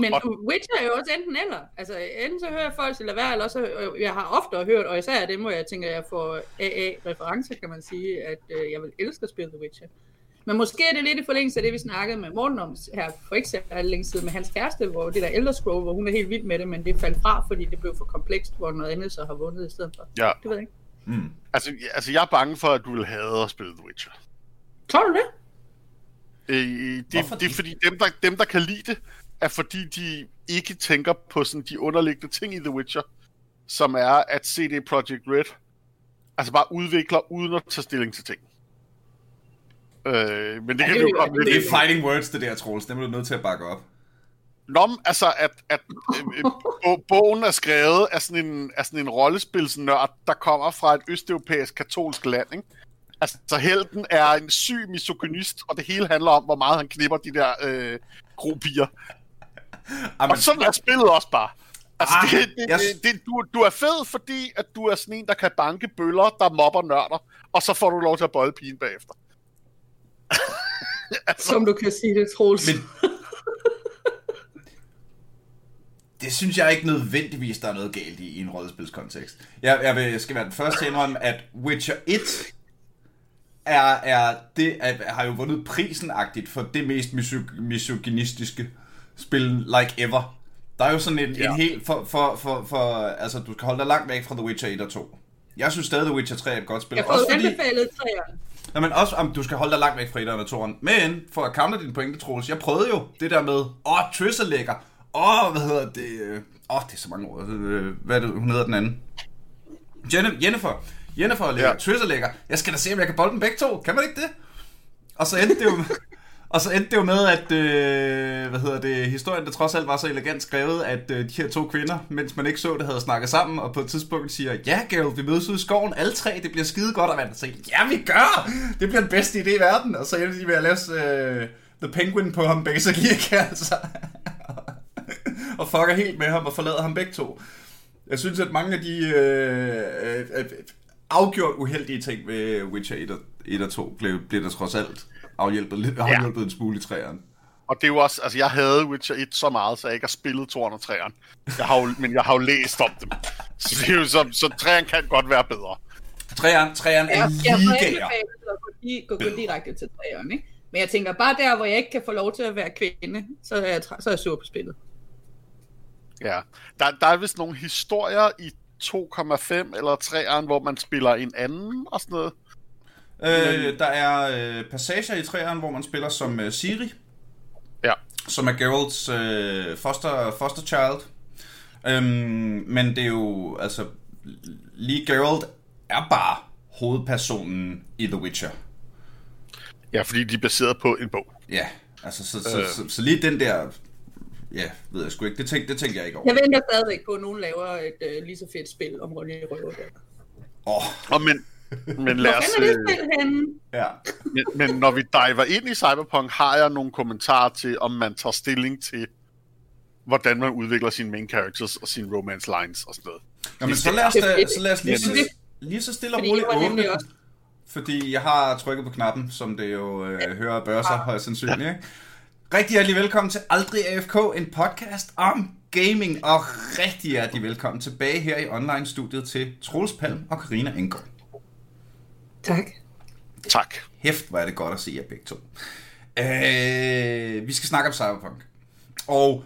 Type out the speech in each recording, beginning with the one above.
Men Witcher er jo også enten eller. Altså, enten så hører jeg folk til at være, eller også, jeg har ofte hørt, og især det må jeg tænke, at jeg får AA-reference, kan man sige, at øh, jeg vil elske at spille The Witcher. Men måske er det lidt i forlængelse af det, vi snakkede med Morten om her for ikke så længe siden med hans kæreste, hvor det der Elder Scroll, hvor hun er helt vild med det, men det faldt fra, fordi det blev for komplekst, hvor noget andet så har vundet i stedet for. Ja. Det ved jeg ikke. Mm. Altså, altså, jeg er bange for, at du vil have at spille The Witcher. Tror du det? Øh, det, det, det er fordi, dem der, dem, der kan lide det, er fordi, de ikke tænker på sådan de underliggende ting i The Witcher, som er, at CD Projekt Red altså bare udvikler uden at tage stilling til ting. Øh, men det kan det, jo godt... Det er fighting words, det der, Troels. Det er du nødt til at bakke op. Nå, altså, at, at øh, øh bogen er skrevet af sådan en, af sådan en rollespilsnørd, der kommer fra et østeuropæisk katolsk land, ikke? Altså, helten er en syg misogynist, og det hele handler om, hvor meget han knipper de der øh, gropier. Amen. Og sådan er spillet også bare. Altså, ah, det, det, yes. det, det, du, du er fed, fordi at du er sådan en, der kan banke bøller, der mobber nørder, og så får du lov til at bolde pigen bagefter. altså. Som du kan sige det, Troels. Men... det synes jeg ikke nødvendigvis, der er noget galt i, i en rollespilskontekst. Jeg, jeg, vil, jeg skal være den første til at indrømme, at Witcher 1 er, er det, er, har jo vundet prisen-agtigt for det mest misog- misogynistiske spil like ever. Der er jo sådan en, ja. en helt for, for, for, for, altså du skal holde dig langt væk fra The Witcher 1 og 2. Jeg synes stadig, The Witcher 3 er et godt spil. Jeg får også fordi, anbefalet 3'eren. Ja, men også, om du skal holde dig langt væk fra 1'eren og 2'eren. Men, for at counter dine pointe, Troels, jeg prøvede jo det der med, åh, Triss er lækker. Åh, hvad hedder det? Åh, det er så mange ord. Hvad er det, hun hedder den anden? Jennifer. Jennifer er lækker. Ja. Triss er lækker. Jeg skal da se, om jeg kan bolde dem begge to. Kan man ikke det? Og så endte det jo... Og så endte det jo med, at øh, hvad hedder det, historien, der trods alt var så elegant skrevet, at øh, de her to kvinder, mens man ikke så det, havde snakket sammen, og på et tidspunkt siger, ja, Gerald, vi mødes ud i skoven, alle tre, det bliver skide godt, og man siger, ja, vi gør! Det bliver den bedste idé i verden, og så endte de med at lave øh, The Penguin på ham, basically, ikke altså? og fucker helt med ham og forlader ham begge to. Jeg synes, at mange af de øh, øh, øh afgjort uheldige ting ved Witcher 1 og, 1 og 2 blev, blev der trods alt afhjælpet, lidt, afhjælpet ja. en smule i træerne. Og det er jo også, altså jeg havde Witcher 1 så meget, så jeg ikke har spillet 203'eren. Jeg har jo, men jeg har jo læst om dem. Så, det er jo så, så 3'eren kan godt være bedre. 3'eren, 3'eren er lige gær. Jeg gå, gå direkte til 3'eren, ikke? Men jeg tænker, bare der, hvor jeg ikke kan få lov til at være kvinde, så er jeg, så er jeg sur på spillet. Ja, der, der er vist nogle historier i 2,5 eller 3'eren, hvor man spiller en anden og sådan noget. Øh, der er øh, passager i træerne, hvor man spiller som øh, Siri. Ja. Som er Geralts øh, foster, foster child. Øhm, men det er jo, altså, lige Geralt er bare hovedpersonen i The Witcher. Ja, fordi de er baseret på en bog. Ja, altså, så, så, øh. så, så, så lige den der ja, ved jeg sgu ikke. Det tænkte, det tænkte jeg ikke over. Jeg venter stadigvæk på, at nogen laver et uh, lige så fedt spil om Ronny Røver. Åh, oh. oh, men, men lad os... Hvor det henne? Ja. men, men når vi diver ind i Cyberpunk, har jeg nogle kommentarer til, om man tager stilling til, hvordan man udvikler sine main characters og sine romance lines og sådan noget. Jamen, så lad os, da, så lad os lige, så, lige så stille og roligt åbne fordi jeg har trykket på knappen, som det jo øh, hører bør sig højst sandsynligt. Ikke? Rigtig hjertelig velkommen til Aldrig AFK, en podcast om gaming, og rigtig hjertelig velkommen tilbage her i online-studiet til Troels Palm og Karina Engård. Tak. Tak. Hæft, hvor er det godt at se jer begge to. Øh, vi skal snakke om Cyberpunk. Og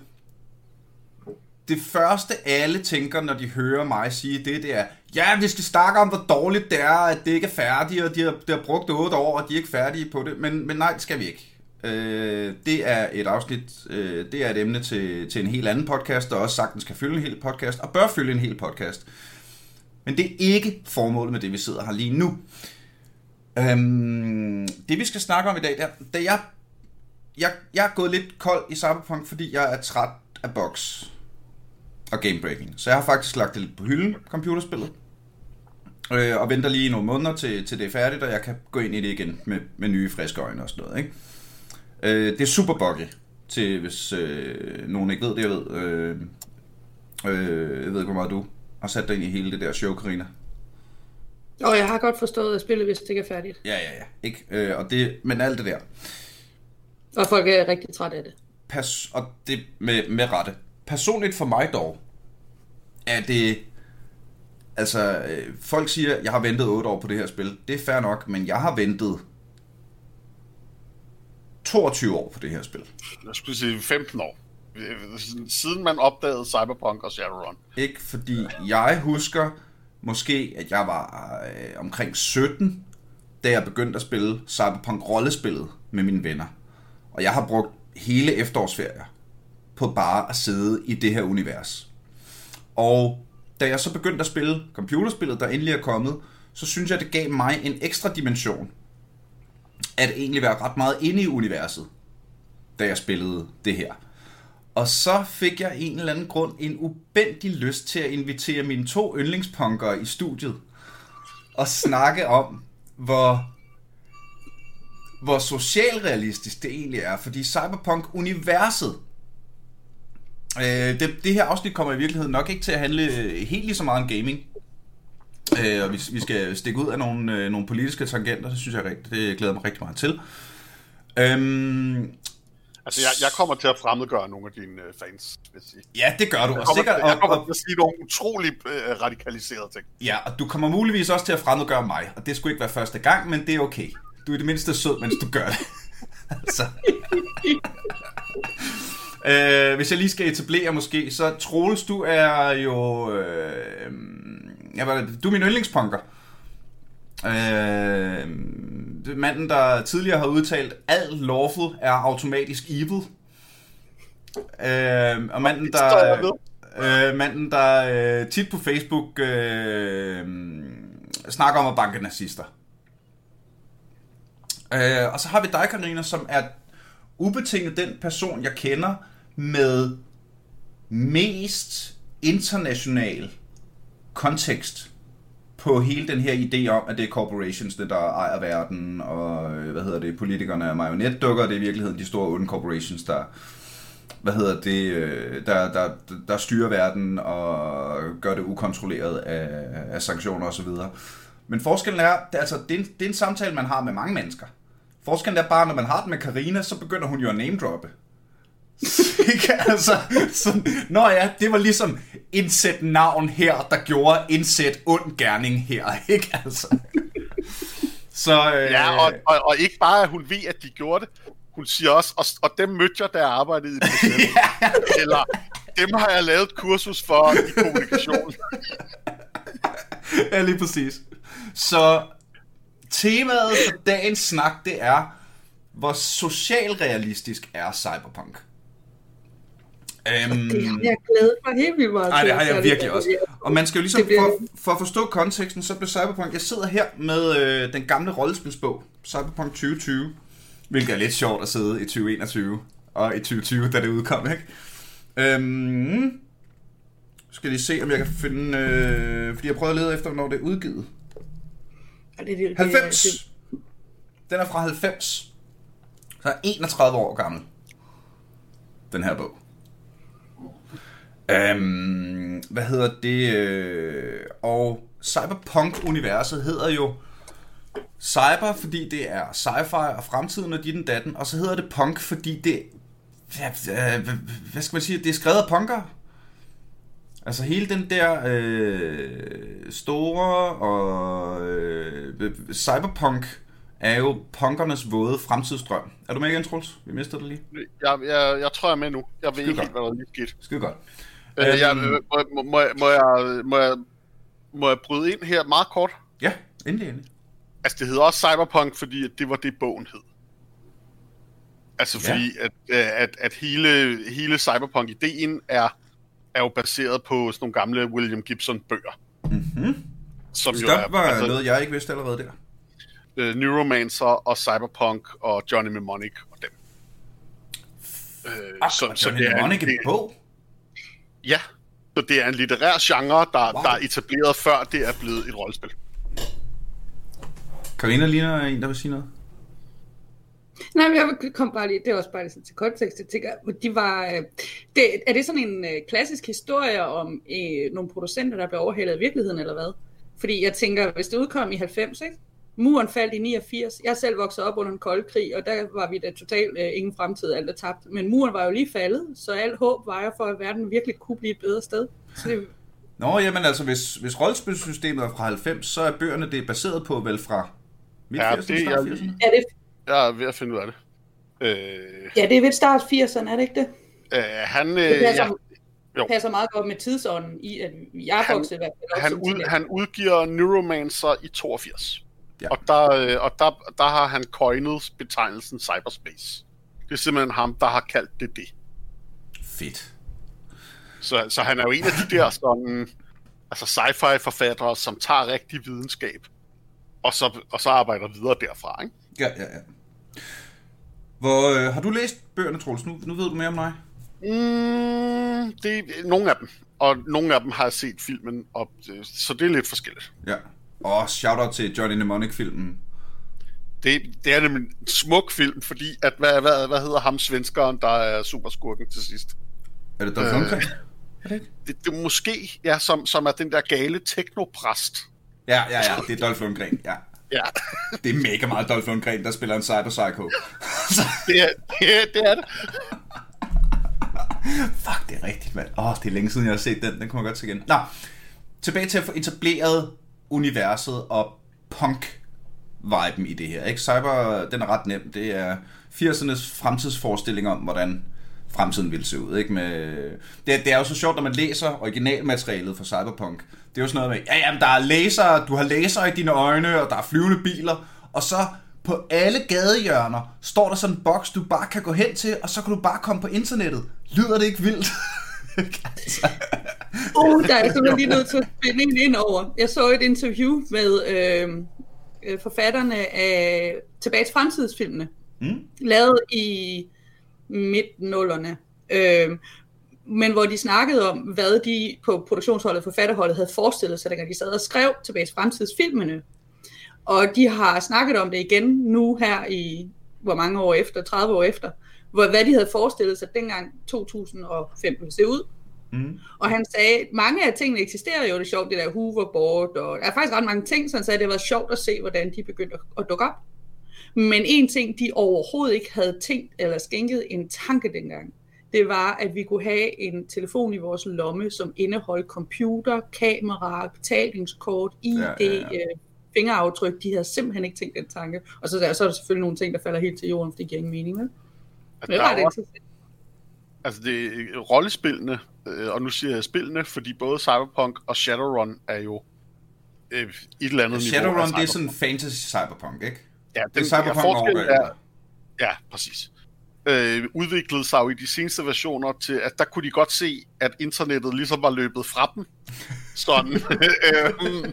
det første alle tænker, når de hører mig sige det, det er, ja, vi skal snakke om, hvor dårligt det er, at det ikke er færdigt, og de har, de har brugt 8 år, og de er ikke færdige på det. Men, men nej, det skal vi ikke. Øh, det er et afsnit, øh, det er et emne til, til en helt anden podcast, der også sagtens kan fylde en hel podcast, og bør fylde en hel podcast. Men det er ikke formålet med det, vi sidder her lige nu. Øhm, det vi skal snakke om i dag, der, da jeg, jeg, jeg er gået lidt kold i Cyberpunk, fordi jeg er træt af box og gamebreaking. Så jeg har faktisk lagt det lidt på hylden, computerspillet. Øh, og venter lige nogle måneder til, til det er færdigt, og jeg kan gå ind i det igen med, med nye friske øjne og sådan noget. Ikke? Øh, det er super buggy, til hvis øh, nogen ikke ved det, jeg ved. Øh, øh, jeg ved ikke, hvor meget du har sat dig ind i hele det der show, Karina. Og jeg har godt forstået at spille, hvis det ikke er færdigt. Ja, ja, ja. Ikke? Øh, og det, men alt det der. Og folk er rigtig trætte af det. pers- og det med, med rette. Personligt for mig dog, er det... Altså, øh, folk siger, jeg har ventet 8 år på det her spil. Det er fair nok, men jeg har ventet 22 år på det her spil. Jeg skulle sige 15 år. Siden man opdagede Cyberpunk og Shadowrun. Ikke fordi jeg husker måske, at jeg var øh, omkring 17, da jeg begyndte at spille Cyberpunk rollespillet med mine venner. Og jeg har brugt hele efterårsferier på bare at sidde i det her univers. Og da jeg så begyndte at spille computerspillet, der endelig er kommet, så synes jeg, det gav mig en ekstra dimension. At egentlig være ret meget inde i universet, da jeg spillede det her. Og så fik jeg en eller anden grund en ubændig lyst til at invitere mine to yndlingspunkere i studiet og snakke om, hvor hvor socialrealistisk det egentlig er, fordi Cyberpunk-universet, øh, det, det her afsnit kommer i virkeligheden nok ikke til at handle øh, helt lige så meget om gaming, øh, og vi, vi skal stikke ud af nogle, øh, nogle politiske tangenter, det synes jeg rigtig, det glæder mig rigtig meget til. Øhm, Altså, jeg, jeg kommer til at fremmedgøre nogle af dine øh, fans, vil jeg sige. ja, det gør du, Jeg og kommer, sikkert, til, jeg og, kommer og, til at sige nogle utrolig øh, radikaliserede ting. Ja, og du kommer muligvis også til at fremmedgøre mig, og det skulle ikke være første gang, men det er okay. Du er i det mindste sød, mens du gør det. altså. øh, hvis jeg lige skal etablere måske, så Troels, du er jo... Øh, det? du er min yndlingspunker. Øh, manden, der tidligere har udtalt, alt lawful er automatisk evil. Øh, og manden, der, øh, manden, der øh, tit på Facebook øh, snakker om at banke nazister. Øh, og så har vi dig, Karina, som er ubetinget den person, jeg kender med mest international kontekst på hele den her idé om, at det er corporations, det der ejer verden, og øh, hvad hedder det, politikerne er marionetdukker, det er i virkeligheden de store onde corporations, der hvad hedder det, øh, der, der, der styrer verden og gør det ukontrolleret af, af sanktioner osv. Men forskellen er, det, er altså, det, er en, det er en samtale, man har med mange mennesker. Forskellen er bare, når man har den med Karina, så begynder hun jo at name droppe. ikke? Altså, sådan, Nå ja, det var ligesom indsæt navn her, der gjorde indsæt ond gerning her, ikke? Altså. Så, øh, Ja, og, og, og ikke bare, at hun ved, at de gjorde det. Hun siger også, og, og dem mødte jeg, jeg arbejdede i Bruxelles. Eller, dem har jeg lavet et kursus for i kommunikation. ja, lige præcis. Så temaet for dagens snak, det er, hvor socialrealistisk er cyberpunk? Øhm, Det har jeg glædet mig helt vildt meget Nej, det har jeg virkelig det. også. Og man skal jo ligesom, Det bliver- for, for at forstå konteksten, så blev Cyberpunk, jeg sidder her med øh, den gamle rollespilsbog, Cyberpunk 2020, hvilket er lidt sjovt at sidde i 2021, og i 2020, da det udkom, ikke? Øhm, skal lige se, om jeg kan finde, øh, fordi jeg prøvede at lede efter, hvornår det er udgivet. Og det, det, det, 90! Det, Den er fra 90. Så er 31 år gammel. Den her bog. Øhm, hvad hedder det? øh, Og Cyberpunk-universet hedder jo Cyber, fordi det er sci-fi og fremtiden og dit den datten, og så hedder det Punk, fordi det... ja, øh, Hvad skal man sige? Det er skrevet af punkere. Altså hele den der øh, store og øh, cyberpunk er jo punkernes våde fremtidsdrøm. Er du med igen, Troels? Vi mister det lige. Jeg, jeg, jeg tror, jeg er med nu. Jeg ved Skide ikke godt. hvad der lige skete. Skide godt. Jeg, Øhm. øh, må, må, jeg- må, jeg, må, jeg, må jeg bryde ind her meget kort? Ja, endelig, endelig. Altså, det hedder også Cyberpunk, fordi det var det, bogen hed. Altså, Ja. fordi at, øh, at, at hele, hele Cyberpunk-ideen er, er jo baseret på sådan nogle gamle William Gibson-bøger. Mm-hmm. Som jo er var altså, noget, jeg ikke vidste allerede der. øh, Neuromancer og Cyberpunk og Johnny Mnemonic og dem. Øh, Så, så det er en det, bog. Ja, så det er en litterær genre, der, Wow. der er etableret før det er blevet et rollespil. Karina ligner en, der vil sige noget. Nej, men jeg vil- kom bare lige, det er også bare lige til kontekst, jeg tænker, de var, øh, det, er det sådan en øh, klassisk historie om øh, nogle producenter, der blev overhældet af virkeligheden, eller hvad? Fordi jeg tænker, hvis det udkom i 90, ikke? Muren faldt i 89. Jeg selv vokset op under en kold krig, og der var vi da totalt øh, ingen fremtid, alt er tabt. Men muren var jo lige faldet, så alt håb var jo for, at verden virkelig kunne blive et bedre sted. Så det, Nå, jamen altså, hvis, hvis rollespilsystemet er fra 90, så er bøgerne det er baseret på vel fra midt Ja, 80'erne, det er start jeg 80'erne? er det, Jeg er ved at finde ud af det. Øh, ja, det er ved start 80'erne, er det ikke det? øh, han, øh, Det passer, ja, Jo. passer meget godt med tidsånden i, at jeg er Han- vokset i hvert fald op han, ud, han udgiver Neuromancer i 82. Ja. Og, der, øh, og der, der har han coinet betegnelsen cyberspace. Det er simpelthen ham, der har kaldt det det. Fedt. Så, så han er jo en af de der sådan, altså sci-fi forfattere, som tager rigtig videnskab, og så, og så arbejder videre derfra. Ikke? Ja, ja, ja. Hvor, øh, har du læst bøgerne, Troels? Nu, nu ved du mere om mig. Mm, det er nogle af dem. Og nogle af dem har jeg set filmen, og, øh, så det er lidt forskelligt. Ja. Og shout-out til Johnny Mnemonic-filmen. Det, det er nemlig en smuk film, fordi at, hvad, hvad, hvad hedder ham svenskeren, der er superskurken til sidst? Er det Dolph Øh. Lundgren? Er det ikke? Det, det er måske, ja, som, som er den der gale teknopræst. Ja, ja, ja, det er Dolph Lundgren, ja. Ja, Det er mega meget Dolph Lundgren, der spiller en cyberpsycho. Det er det. Er, det, er det. fuck, det er rigtigt, mand. Åh, oh, det er længe siden, jeg har set den. Den kommer godt se igen. Nå, tilbage til at få etableret universet og punk-viben i det her. Ikke? Cyber, den er ret nem. Det er 80'ernes fremtidsforestilling om, hvordan fremtiden ville se ud. Ikke? Med, det, det er jo så sjovt, når man læser originalmaterialet for Cyberpunk. Det er jo sådan noget med, ja, jamen, der er laser, du har laser i dine øjne, og der er flyvende biler, og så på alle gadehjørner står der sådan en boks, du bare kan gå hen til, og så kan du bare komme på internettet. Lyder det ikke vildt? altså, Uh, der er simpelthen lige nødt til at spænde en ind over. Jeg så et interview med øh, øh, forfatterne af Tilbage til fremtidsfilmene, mm? lavet i midt-nullerne. Øh, men hvor de snakkede om, hvad de på produktionsholdet, forfatterholdet, havde forestillet sig, dengang de sad og skrev Tilbage til fremtidsfilmene. Og de har snakket om det igen nu her i, hvor mange år efter, 30 år efter, hvor, hvad de havde forestillet sig dengang 2005 ville se ud. Mm. Og han sagde, mange af tingene eksisterer jo, det er sjovt, det der hoverboard, og der er faktisk ret mange ting, så han sagde, at det var sjovt at se, hvordan de begyndte at, at dukke op. Men en ting, de overhovedet ikke havde tænkt eller skænket en tanke dengang, det var, at vi kunne have en telefon i vores lomme, som indeholdt computer, kamera, betalingskort, ID, Ja, ja, ja. øh, fingeraftryk. De havde simpelthen ikke tænkt den tanke. Og så, der, så er der selvfølgelig nogle ting, der falder helt til jorden, for det giver ingen mening. Vel? Men det var jo- interessant. Altså, det er rollespillene, øh, og nu siger jeg spillene, fordi både Cyberpunk og Shadowrun er jo øh, et eller andet niveau Shadowrun, det er sådan fantasy cyberpunk, ikke? Ja, Det er cyberpunk ja, er, ja, præcis. Øh, udviklede sig jo i de seneste versioner til, at der kunne de godt se, at internettet ligesom var løbet fra dem. Sådan. Øhm,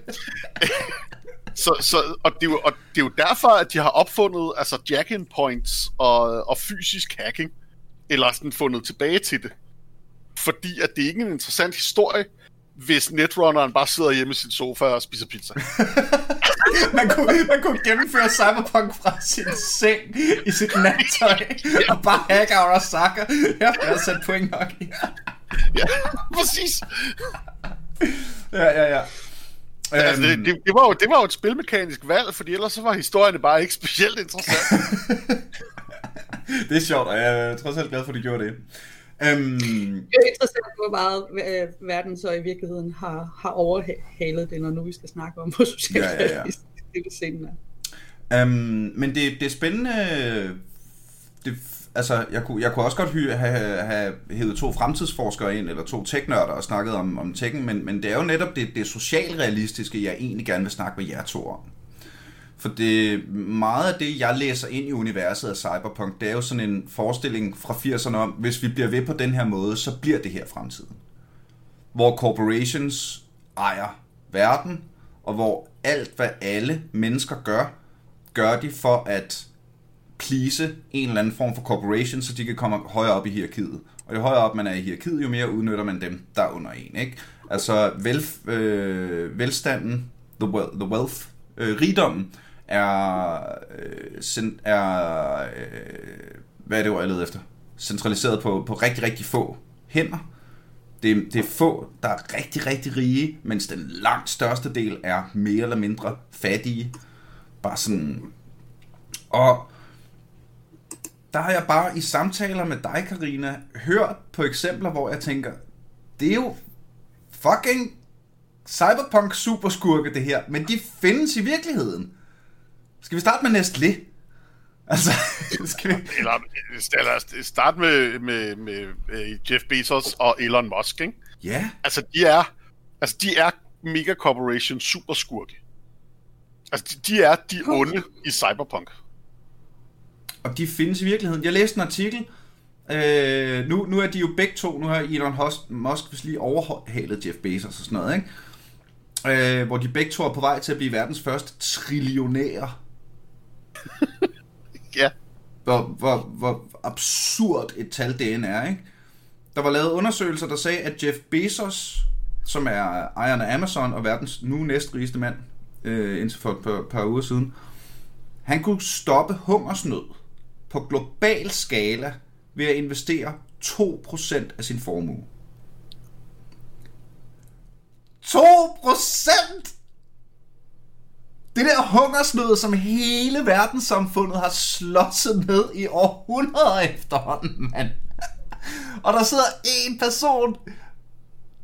så, så, og, det er jo, og det er jo derfor, at de har opfundet altså jack-in points og, og fysisk hacking, eller sådan fundet tilbage til det. Fordi at det er ikke en interessant historie, hvis netrunneren bare sidder hjemme i sin sofa og spiser pizza. man, kunne, man kunne gennemføre cyberpunk fra sin seng i sit nattøj, og bare hack Arasaka. Jeg har sat point nok ja, præcis. Ja, ja, ja. Altså, det, Øhm, det, det, var jo, det var jo et spilmekanisk valg, fordi ellers så var historien bare ikke specielt interessant. det er sjovt, og jeg er trods alt glad for, at de gjorde det. Øhm, Det er interessant, hvor meget øh, verden så i virkeligheden har, har overhalet det, når nu vi skal snakke om, hvor socialt Ja, ja, ja. det scenen er. øhm, men det, det er spændende... Det, altså, jeg kunne, jeg kunne også godt hy- have, have hævet to fremtidsforskere ind, eller to teknørder og snakket om, om tekken, men, men det er jo netop det, det socialrealistiske, jeg egentlig gerne vil snakke med jer to om. For det, meget af det, jeg læser ind i universet af Cyberpunk, det er jo sådan en forestilling fra 80'erne om, hvis vi bliver ved på den her måde, så bliver det her fremtiden. Hvor corporations ejer verden, og hvor alt, hvad alle mennesker gør, gør de for at please en eller anden form for corporation, så de kan komme højere op i hierarkiet. Og jo højere op man er i hierarkiet, jo mere udnytter man dem, der er under en. Ikke? Altså vel, øh, velstanden, the, well, the wealth, øh, rigdommen, er, øh, sen, er øh, hvad er det ord, jeg leder efter? Centraliseret på, på rigtig, rigtig få hænder. Det, det er få, der er rigtig, rigtig rige, mens den langt største del er mere eller mindre fattige. Bare sådan... Og der har jeg bare i samtaler med dig, Karina, hørt på eksempler, hvor jeg tænker, det er jo fucking cyberpunk superskurke det her, men de findes i virkeligheden. Skal vi starte med Nestlé? Altså, skal vi... Eller, eller start med, med, med, med Jeff Bezos og Elon Musk, ikke? Ja. Altså, de er, altså, de er mega corporation superskurke. Altså, de, de er de onde i cyberpunk. Og de findes i virkeligheden. Jeg læste en artikel. Øh, nu, nu er de jo begge to, nu har Elon Musk vist lige overhalet Jeff Bezos og sådan noget, ikke? Øh, hvor de begge to er på vej til at blive verdens første trillionære. ja. Hvor, hvor, hvor absurd et tal det end er, ikke? Der var lavet undersøgelser, der sagde, at Jeff Bezos, som er ejeren af Amazon og verdens nu næstrigeste mand, øh, indtil for et par, par uger siden, han kunne stoppe hungersnød på global skala ved at investere 2% af sin formue. 2%! Det der hungersnød, som hele verdenssamfundet har slåsset ned i århundreder efterhånden, mand. Og der sidder en person,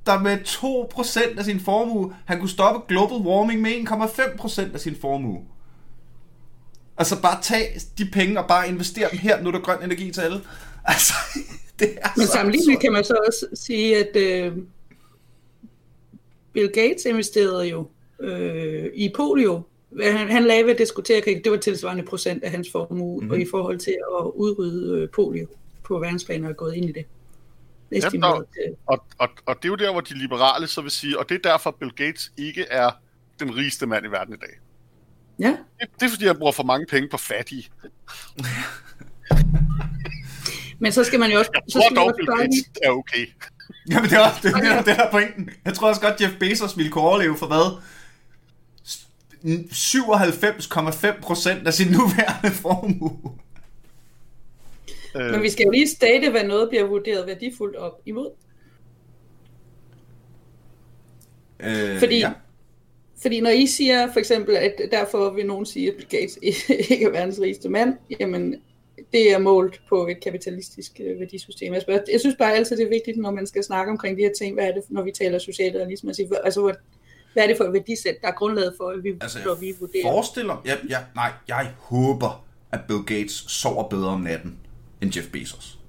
der med 2% af sin formue, han kunne stoppe global warming med 1,5% af sin formue. Altså bare tage de penge og bare investere dem her, nu er der grøn energi til alle. Altså, det er Men sammenlignet kan man så også sige, at uh, Bill Gates investerede jo uh, i polio. Han, han lagde ved diskutere det var tilsvarende procent af hans formue, mm-hmm. og i forhold til at udrydde uh, polio på verdensplan er gået ind i det. Jamen, og, og, og, og det er jo der, hvor de liberale så vil sige, og det er derfor, Bill Gates ikke er den rigeste mand i verden i dag. Ja. Det, det er fordi, han bruger for mange penge på fattige. Men så skal man jo også... Jeg så tror skal man dog, også Bill Gates lige- er okay. Jamen det er det, er, det er pointen. Jeg tror også godt, Jeff Bezos ville kunne overleve for hvad? 97,5% af sin nuværende formue. Øh, Men vi skal jo lige state, hvad noget bliver vurderet værdifuldt op imod. Øh, Fordi, ja. fordi når I siger for eksempel, at derfor vil nogen sige, at Bill Gates ikke er verdens rigeste mand, jamen det er målt på et kapitalistisk øh, værdisystem. Jeg, spørger, jeg synes bare altid, det er vigtigt, når man skal snakke omkring de her ting, hvad er det, når vi taler socialrealisme, at sige, hvad- altså, hvad, er det for et værdisæt, der er grundlaget for, at vi, Altså, når vi jeg vurderer. forestiller jeg, jeg, nej, jeg håber, at Bill Gates sover bedre om natten end Jeff Bezos.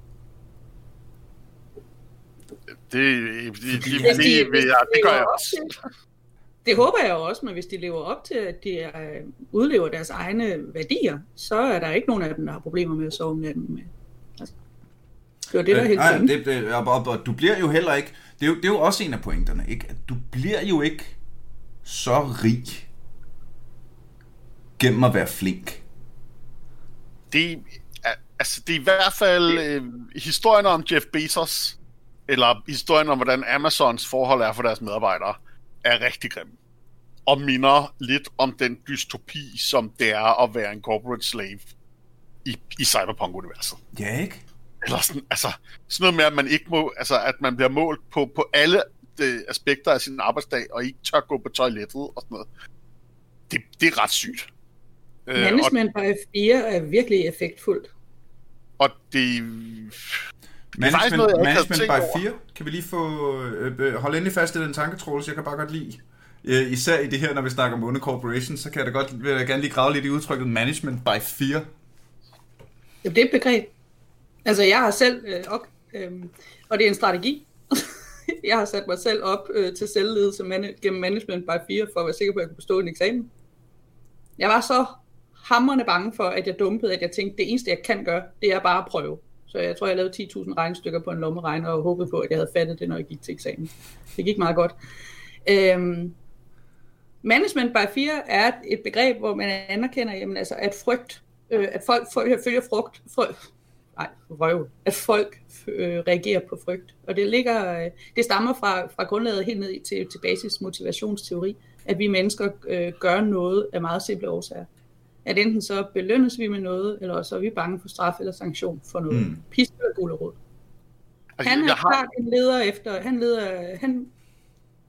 det, det, det, det, det, de- det, det gør jeg også. Det håber jeg også, men hvis de lever op til, at de er, udlever deres egne værdier, så er der ikke nogen af dem, der har problemer med at sove om natten. Med. Altså, det var det, der er Øh, helt nej, det, det, og, og, og, du bliver jo heller ikke... Det er jo, det er jo også en af pointerne, ikke? At du bliver jo ikke så rig gennem at være flink. det, er- altså, det er i hvert fald øh, historien om Jeff Bezos, eller historien om, hvordan Amazons forhold er for deres medarbejdere, er rigtig grim. Og minder lidt om den dystopi, som det er at være en corporate slave i, i Cyberpunk-universet. Ja, ikke? Eller sådan, altså, sådan noget med, at man ikke må, altså, at man bliver målt på, på alle øh, aspekter af sin arbejdsdag, og ikke tør gå på toilettet og sådan noget. Det, det er ret sygt. Øh, og, Management by Fear er virkelig effektfuldt. og det, Management, noget, jeg ikke havde management by over. fear. Kan vi lige få... Øh, øh, hold endelig fast i den tanke, Troels. Jeg kan bare godt lide... Øh, især i det her, når vi snakker om onde corporations, så kan jeg da godt, vil jeg gerne lige grave lidt i udtrykket management by fear. Jamen, det er et begreb. Altså, jeg har selv, øh, op, øh, og det er en strategi. jeg har sat mig selv op øh, til selvledelse man- gennem Management by Fear, for at være sikker på, at jeg kunne bestå en eksamen. Jeg var så hammerne bange for, at jeg dumpede, at jeg tænkte, det eneste, jeg kan gøre, det er bare at prøve. Så jeg tror, jeg lavede 10.000 regnestykker på en lommeregner, og håbede på, at jeg havde fattet det, når jeg gik til eksamen. Det gik meget godt. Øhm, management by fear er et- begreb, hvor man anerkender, jamen, altså, at frygt, øh, at folk følger, frugt, frygt, nej, røv, at folk øh, reagerer på frygt. Og det ligger, øh, det stammer fra, fra grundlaget helt ned til, til basis motivationsteori, at vi mennesker øh, gør noget af meget simple årsager. At enten så belønnes vi med noget, eller så er vi bange for straf eller sanktion for noget. Mm. Pisk eller gulerod. altså, Han har, klart en leder efter, han leder, han,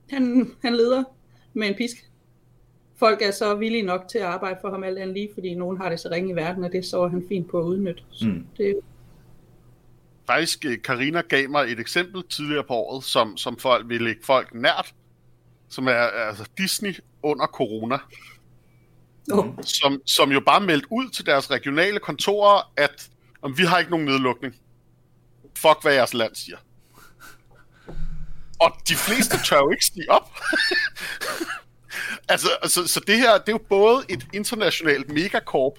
han, han leder med en pisk. folk er så villige nok til at arbejde for ham alt andet lige, fordi nogen har det så ringe i verden, og det så han fint på at udnytte. Så Mm. det Faktisk, øh, Karina gav mig et eksempel tidligere på året, som, som folk vil lægge folk nært, som er altså Disney under corona, oh, som, som jo bare meldte ud til deres regionale kontorer, at om vi har ikke nogen nedlukning. Fuck, hvad jeres land siger. Og de fleste tør jo ikke stige op. altså, altså, så det her, det er jo både et internationalt megakorp,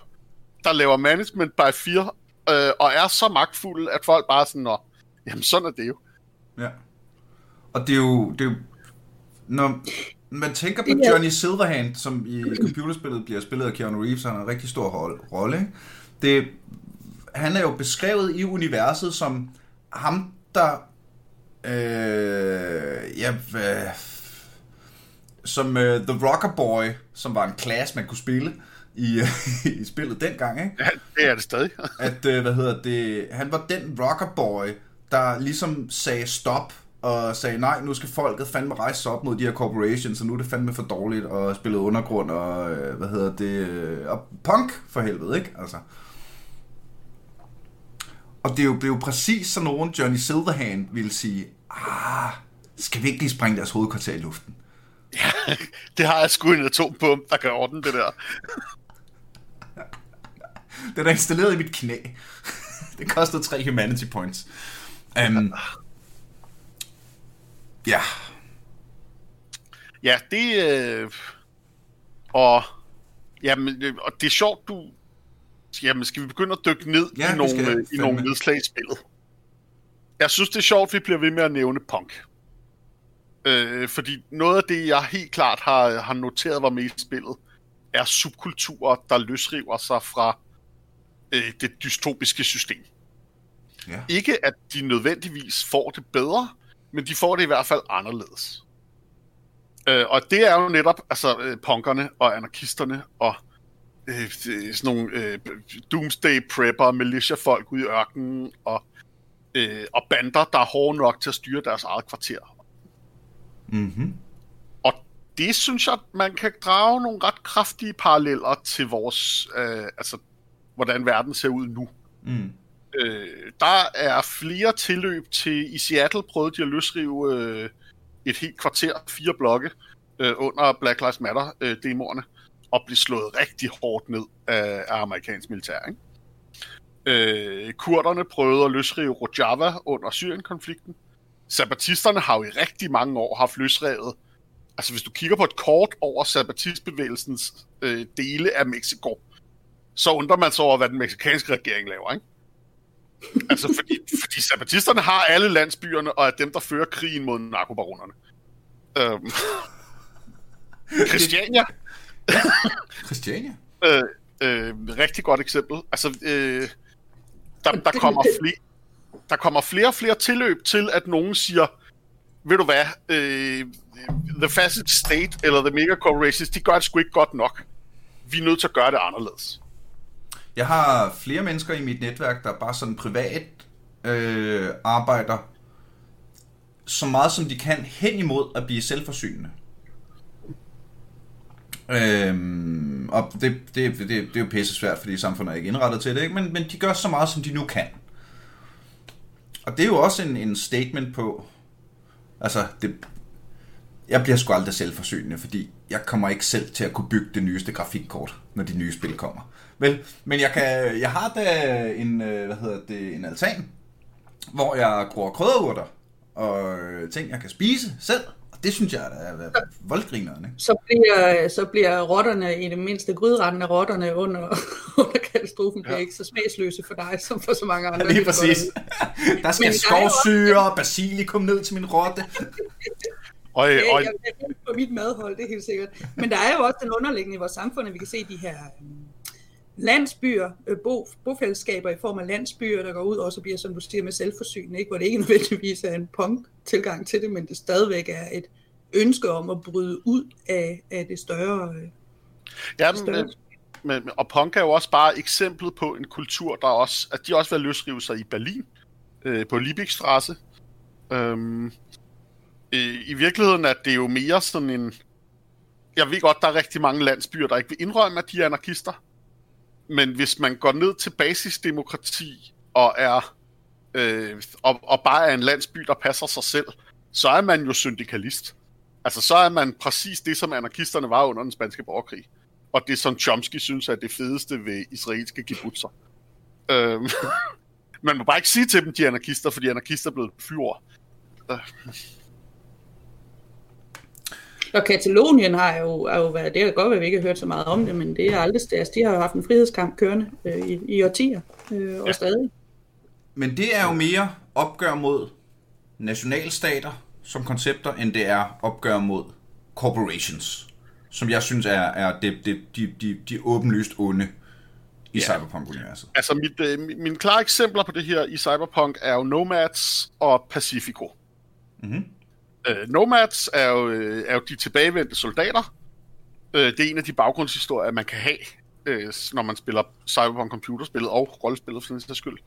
der laver management by fear, øh, og er så magtfulde, at folk bare sådan, Nå, jamen sådan er det jo. Ja. Og det er jo... Det er jo når man tænker på er- Johnny Silverhand, som i computerspillet bliver spillet af Keanu Reeves, han har en rigtig stor ro- rolle. Det, han er jo beskrevet i universet som ham, der... Øh, ja, hvad, som uh, The Rocker Boy, som var en klasse, man kunne spille i, i spillet dengang, ikke? Ja, det er det stadig. at, øh, hvad hedder det, han var den rockerboy, der ligesom sagde stop, og sagde, nej, nu skal folket fandme rejse sig op mod de her corporations, og nu er det fandme for dårligt, og spille undergrund, og øh, hvad hedder det, øh, og punk for helvede, ikke? Altså. Og det er, jo, det er jo præcis sådan nogen, Johnny Silverhand ville sige, ah, skal vi ikke lige springe deres hovedkvarter i luften? Det har jeg sgu en atompump, der kan ordne det der. Den er installeret i mit knæ. det kostede tre humanity points. Um, ja, Ja, det... Øh, og, jamen, øh, og det er sjovt, du... Jamen, skal vi begynde at dykke ned Ja, i nogle, skal i nogle nedslag i spillet? Jeg synes, det er sjovt, vi bliver ved med at nævne punk. Øh, fordi noget af det, jeg helt klart har, har noteret var med i spillet, er subkulturer, der løsriver sig fra øh, det dystopiske system. ja. Ikke at de nødvendigvis får det bedre, men de får det i hvert fald anderledes. Øh, og det er jo netop altså, øh, punkerne og anarkisterne og øh, øh, sådan nogle øh, doomsday prepper, militia-folk ude i ørkenen og, øh, og bander, der er hårde nok til at styre deres eget kvarter. Mm-hmm. Og det synes jeg, man kan drage nogle ret kraftige paralleller til vores, øh, altså, hvordan verden ser ud nu. Mm. Øh, der er flere tilløb til, i Seattle prøvede de at løsrive øh, et helt kvarter, fire blokke, øh, under Black Lives Matter-demoerne, og blive slået rigtig hårdt ned af, af amerikansk militær. Ikke? Øh, kurderne prøvede at løsrive Rojava under Syrien-konflikten. Sabatisterne har jo i rigtig mange år haft løsrevet Altså, hvis du kigger på et kort over sabatistbevægelsens øh, dele af Mexico, så undrer man sig over, hvad den meksikanske regering laver, ikke? altså, fordi, fordi sabatisterne har alle landsbyerne, og er dem, der fører krigen mod narkobaronerne. Øhm. Christiania, Christiania? øh, øh, rigtig godt eksempel. Altså, øh, der, der, kommer flere, der kommer flere og flere tilløb til, at nogen siger, ved du hvad, øh, The Facet State eller The Mega Corporations, de gør det sgu ikke godt nok. Vi er nødt til at gøre det anderledes. Jeg har flere mennesker i mit netværk, der bare sådan privat øh, arbejder så meget som de kan hen imod at blive selvforsynende. Øhm, og det, det, det, det er jo pisse svært, fordi samfundet er ikke indrettet til det, ikke? Men, men de gør så meget, som de nu kan. Og det er jo også en, en statement på, altså, det, jeg bliver sgu aldrig selvforsynende, fordi jeg kommer ikke selv til at kunne bygge det nyeste grafikkort, når de nye spil kommer. Vel, men jeg, kan, jeg har da en, øh, hvad hedder det, en altan, hvor jeg gror krydderurter og øh, ting, jeg kan spise selv. Og det synes jeg er, er voldgrineren, ikke? Så bliver, så bliver rotterne i det mindste grydretten af rotterne under, under katastrofen bliver Ja. ikke så smagsløse for dig, som for så mange andre. Lige præcis. Der skal Men skovsyre og basilikum ned til min rotte. Og, Ja, og, jeg er på mit madhold, det er helt sikkert. Men der er jo også den underliggende i vores samfund, at vi kan se de her øhm, landsbyer, øh, bo, bofællesskaber i form af landsbyer, der går ud og så bliver, som du siger, med selvforsynende, ikke? hvor det ikke nødvendigvis er en punk-tilgang til det, men det stadigvæk er et ønske om at bryde ud af, af det større. Øh, ja, større. men, men, og punk er jo også bare eksemplet på en kultur, der også, at de også vil løsrive sig i Berlin, øh, på Liebigstrasse. Øhm, i, I virkeligheden er det jo mere sådan en, jeg ved godt, der er rigtig mange landsbyer, der ikke vil indrømme, at de er anarkister. Men hvis man går ned til basisdemokrati og er øh, og, og bare er en landsby, der passer sig selv, så er man jo syndikalist. Altså, så er man præcis det, som anarkisterne var under den spanske borgerkrig. Og det, som Chomsky synes er det fedeste ved israelske kibbutzer. Øhm, man må bare ikke sige til dem, de er anarkister, fordi anarkister er blevet fyre. Øh. Og Katalonien har jo, er jo været, det kan godt være, at vi ikke har hørt så meget om det, men det er aldrig altså, de har jo haft en frihedskamp kørende øh, i, i årtier, øh, og ja. stadig. Men det er jo mere opgør mod nationalstater som koncepter, end det er opgør mod corporations, som jeg synes er, er det, det, de, de, de åbenlyst onde i ja. Cyberpunk-universet. Altså, mit, øh, mine klare eksempler på det her i Cyberpunk er jo Nomads og Pacifico. Mm-hmm. Øh, Nomads er jo, øh, er jo de tilbagevendte soldater. Øh, det er en af de baggrundshistorier, man kan have, øh, når man spiller Cyberpunk computerspillet og rollespillet for den skyld.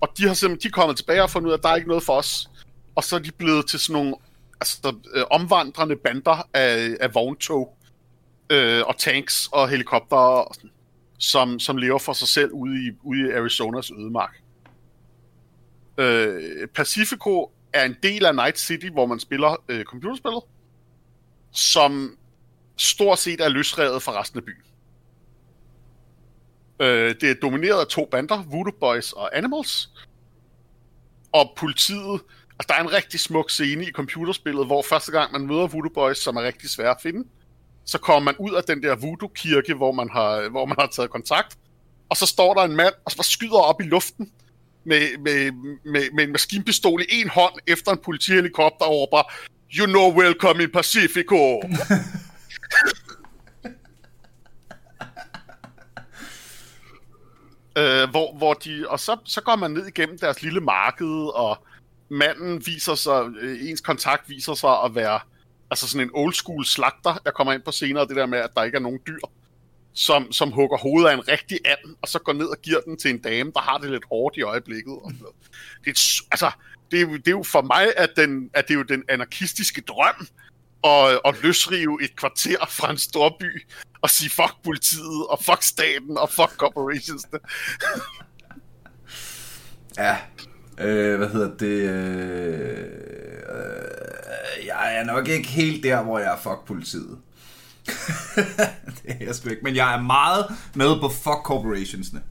Og de har simpelthen de er kommet tilbage og fundet ud af, at der er ikke noget for os. Og så er de blevet til sådan nogle altså, øh, omvandrende bander af, af vogntog øh, og tanks og helikopter, som, som lever for sig selv ude i, ude i Arizonas ødemark. Øh, Pacifico er en del af Night City, hvor man spiller øh, computerspillet, som stort set er løsrevet fra resten af byen. Øh, det er domineret af to bander, Voodoo Boys og Animals. Og politiet... Altså, der er en rigtig smuk scene i computerspillet, hvor første gang man møder Voodoo Boys, som er rigtig svær at finde, så kommer man ud af den der voodoo-kirke, hvor man, har, hvor man har taget kontakt, og så står der en mand, og så skyder op i luften med, med, med, med en maskinpistol i en hånd efter en politihelikopter og råber, You know welcome in Pacifico! Øh, hvor, hvor de, og så, så går man ned igennem deres lille marked, og manden viser sig, øh, ens kontakt viser sig at være altså sådan en old school slagter, jeg kommer ind på senere, det der med, at der ikke er nogen dyr, som, som hugger hovedet af en rigtig and, og så går ned og giver den til en dame, der har det lidt hårdt i øjeblikket. Og det, er, altså, det, er, det er jo for mig, at, den, at det er jo den anarkistiske drøm, at, at løsrive et kvarter fra en stor by, og sige fuck politiet, og fuck staten, og fuck corporations. ja, øh, hvad hedder det? Øh, øh, jeg er nok ikke helt der, hvor jeg er fuck politiet. det er jeg sgu ikke, men jeg er meget med på fuck corporationsne.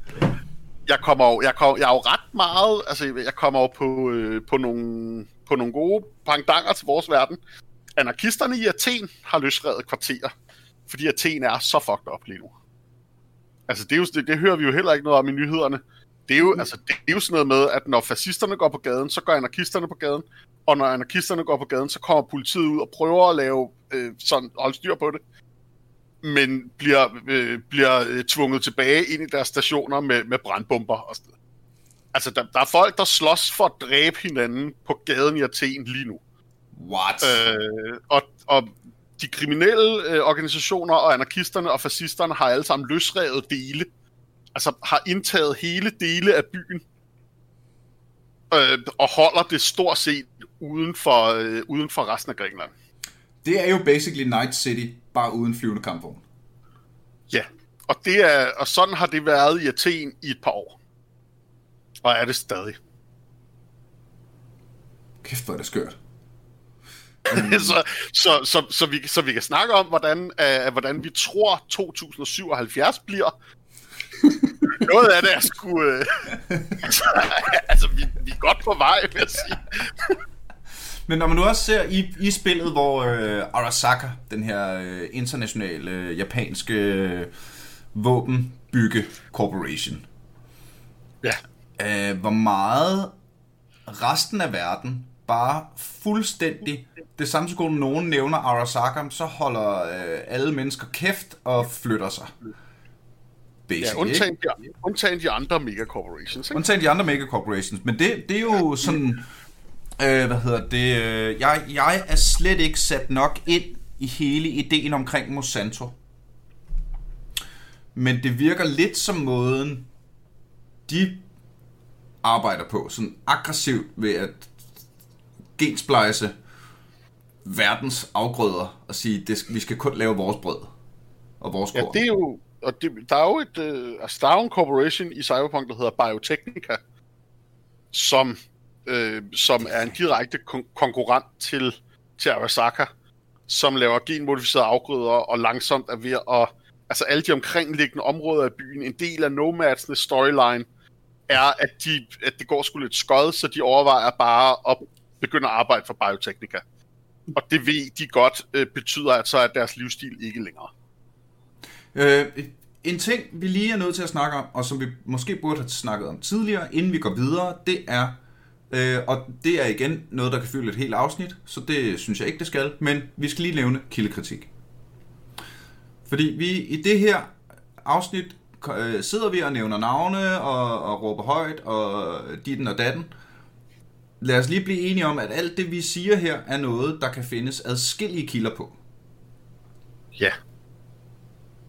Jeg kommer jo, jeg, kommer, jeg er jo ret meget, altså jeg kommer jo på, øh, på, nogle, på nogle gode pangdanger til vores verden. Anarkisterne i Athen har løsredet kvarterer fordi Athen er så fucked up lige nu. Altså, det, er jo, det, det hører vi jo heller ikke noget om i nyhederne. Det er, jo, mm. altså, det er jo sådan noget med, at når fascisterne går på gaden, så går anarkisterne på gaden, og når anarkisterne går på gaden, så kommer politiet ud og prøver at lave øh, sådan, holde styr på det, men bliver, øh, bliver øh, tvunget tilbage ind i deres stationer med, med brandbomber og sådan Altså, der, der er folk, der slås for at dræbe hinanden på gaden i Athen lige nu. What? Øh, og, og de kriminelle øh, organisationer og anarkisterne og fascisterne har alle sammen løsrevet dele. Altså har indtaget hele dele af byen øh, og holder det stort set uden for, øh, uden for resten af Grækenland. Det er jo basically Night City, bare uden flyvende kampvogn. Ja, og, det er, og sådan har det været i Athen i et par år. Og er det stadig. Kæft, hvor er det skørt. så, så, så, så, vi, så vi kan snakke om, hvordan, uh, hvordan vi tror 2077 bliver. Noget af det er sgu... Uh, altså, altså vi, vi er godt på vej, vil jeg sige. Men når man nu også ser i, i spillet, hvor uh, Arasaka, den her uh, internationale uh, japanske uh, våbenbygge corporation, ja. uh, hvor meget resten af verden bare fuldstændig det samme sekund, nogen nævner Arasaka, så holder øh, alle mennesker kæft og flytter sig. Basic, ja, undtagen de, undtagen de andre megacorporations. Ikke? Undtagen de andre megacorporations. Men det, det er jo sådan... Øh, hvad hedder det? Øh, jeg, jeg er slet ikke sat nok ind i hele ideen omkring Monsanto. Men det virker lidt som måden, de arbejder på. Sådan aggressivt ved at gensplejse verdens afgrøder og sige, det, vi skal kun lave vores brød og vores Ja, korn. det er jo... Og det, der er jo et... Øh, altså, der er jo en corporation i Cyberpunk, der hedder Biotechnica, som, øh, som er en direkte kon- konkurrent til, til Arasaka, som laver genmodificerede afgrøder og langsomt er ved at... Altså alle de omkringliggende områder af byen, en del af Nomads'nes storyline, er, at, de, at det går sgu lidt skød, så de overvejer bare at begynde at arbejde for Bioteknika. Og det ved de godt øh, betyder, at deres livsstil ikke længere. Øh, en ting, vi lige er nødt til at snakke om, og som vi måske burde have snakket om tidligere, inden vi går videre, det er, øh, og det er igen noget, der kan fylde et helt afsnit, så det synes jeg ikke, det skal, men vi skal lige nævne kildekritik. Fordi vi i det her afsnit øh, sidder vi og nævner navne og, og råber højt og ditten og datten. Lad os lige blive enige om, at alt det, vi siger her, er noget, der kan findes adskillige kilder på. Ja.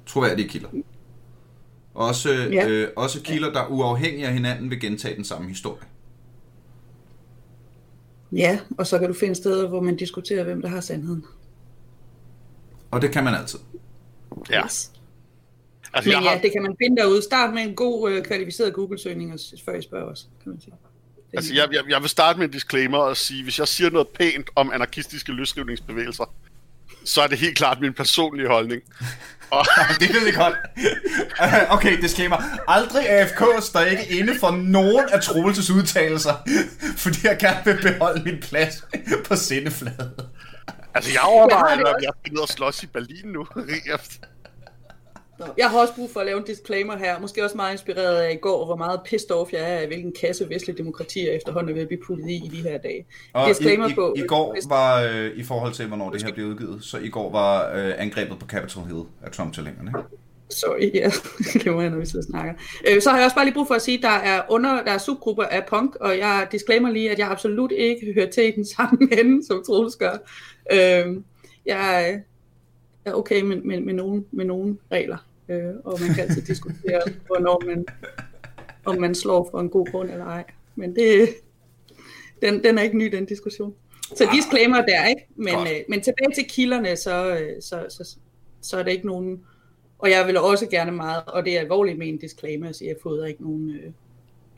troværdige kilder. Også, ja. Øh, også kilder, der uafhængige af hinanden vil gentage den samme historie. Ja, og så kan du finde steder, hvor man diskuterer, hvem der har sandheden. Og det kan man altid. Ja. Yes. Altså, Men jeg ja, har, det kan man finde derude. Start med en god, øh, kvalificeret Google-søgning, før I spørger os, kan man sige. Altså jeg, jeg, jeg vil starte med en disclaimer og sige, hvis jeg siger noget pænt om anarkistiske løsrivningsbevægelser, så er det helt klart min personlige holdning. Og, det ved jeg godt. okay, disclaimer. Aldrig AFK står ikke inde for nogen af Troelses udtalelser, fordi jeg gerne vil beholde min plads på sendefladen. altså, jeg overvejer, Jeg har det at også. jeg skal ned og slås i Berlin nu. Jeg- Nå, Jeg har også brug for at lave en disclaimer her. Måske også meget inspireret af i går, hvor meget pissed off jeg er af, hvilken kasse vestlige demokratier efterhånden er ved at blive puttet i i de her dage. Og disclaimer i, i, på. i går var, øh, i forhold til, hvornår det her blev udgivet, så i går var øh, angrebet på Capitol Hill af Trump-tilhængerne. Sorry, ja. det må jeg, når vi og snakker. Øh, så har jeg også bare lige brug for at sige, at der er, under, der er subgrupper af punk, og jeg disclaimer lige, at jeg absolut ikke hører til i den samme ende, som Troels gør. Øh, jeg er okay med, med, med, nogle, med nogle regler, øh, og man kan altid diskutere, hvornår man, om man slår for en god grund eller ej. Men det, den, den er ikke ny, den diskussion. Så disclaimer der, ikke? Men, Godt. øh, men tilbage til kilderne, så, øh, så, så, så er der ikke nogen... Og jeg vil også gerne meget, og det er alvorligt med en disclaimer, at jeg fodrer ikke nogen øh,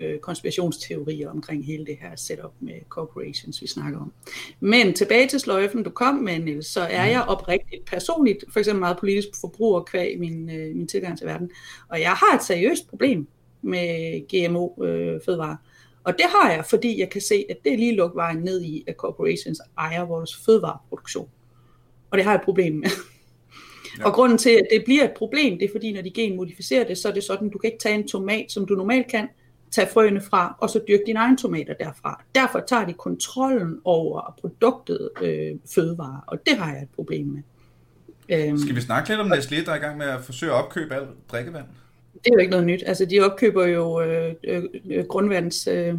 øh, konspirationsteorier omkring hele det her setup med corporations, vi snakker om. Men tilbage til sløjfen, du kom med, Niels, så er jeg oprigtigt personligt, for eksempel meget politisk forbruger kvæg min, øh, min tilgang til verden. Og jeg har et seriøst problem med GMO-fødevarer. Og det har jeg, fordi jeg kan se, at det er lige lukket vejen ned i, at corporations ejer vores fødevareproduktion. Og det har jeg et problem med. Ja. Og grunden til, at det bliver et problem, det er fordi, når de genmodificerer det, så er det sådan, du kan ikke tage en tomat, som du normalt kan, tage frøene fra, og så dyrke dine egne tomater derfra. Derfor tager de kontrollen over produktet øh, fødevare, og det har jeg et problem med. Øhm, Skal vi snakke lidt om Nestlé, der er i gang med at forsøge at opkøbe alt drikkevand? det er jo ikke noget nyt. Altså, de opkøber jo øh, øh, øh, grundvands... Øh,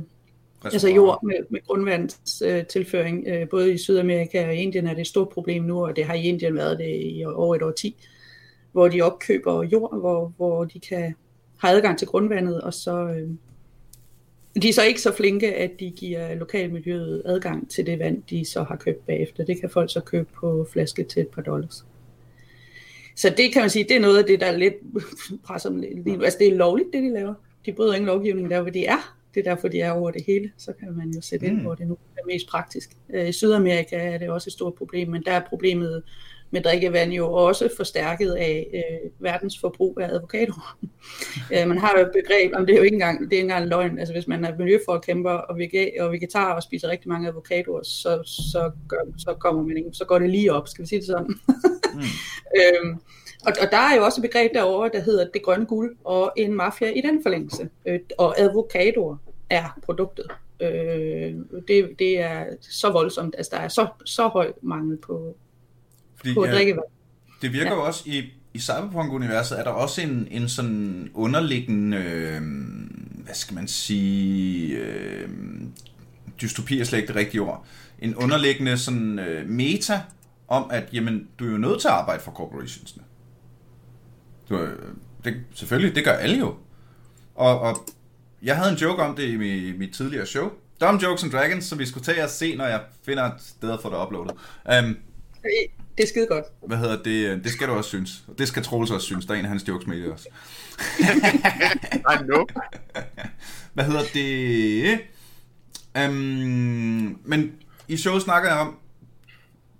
Altså jord med, med grundvandstilføring, øh, øh, både i Sydamerika og Indien er det et stort problem nu, og det har i Indien været det i over et år 10, hvor de opkøber jord, hvor, hvor de kan have adgang til grundvandet, og så øh, de er så ikke så flinke, at de giver lokalmiljøet adgang til det vand, de så har købt bagefter. Det kan folk så købe på flaske til et par dollars. Så det kan man sige, det er noget af det, der er lidt presser dem lidt lige nu. Altså det er lovligt, det de laver. De bryder ingen lovgivning der, hvor de er. Det er derfor, de er over det hele. Så kan man jo sætte ind, Mm. hvor det nu er mest praktisk. Øh, I Sydamerika er det også et stort problem, men der er problemet med drikkevand jo også forstærket af øh, verdens forbrug af avocadoer. øh, man har jo et begreb, om det er jo ikke engang, det er ikke engang løgn, altså hvis man er miljøforkæmper og, vega, og vegetar og spiser rigtig mange avocadoer, så, så, gør, så kommer man ikke, så går det lige op, skal vi sige det sådan. Mm. øhm, og, og der er jo også et begreb derovre, der hedder det grønne guld, og en mafia i den forlængelse. Øh, og avocadoer er produktet. Øh, det, det er så voldsomt, altså der er så, så høj mangel på, Fordi, på ja, drikkevand. det virker jo også i, i Cyberpunk-universet, er der også en, en sådan underliggende, øh, hvad skal man sige, øh, dystopi er slet ikke det rigtige ord, en underliggende sådan øh, meta om, at jamen, du er jo nødt til at arbejde for corporationsne. Du, er- det, selvfølgelig, det gør alle jo. Og, og jeg havde en joke om det i mit, mit tidligere show. Dumb Jokes and Dragons, som vi skulle tage og se, når jeg finder et sted få det uploadet. Um, Det er skide godt. Hvad hedder det? Det skal du også synes. Og det skal Troels også synes. Der er en af hans jokes med i det også. I know. Hvad hedder det? Um, men i showet snakker jeg om,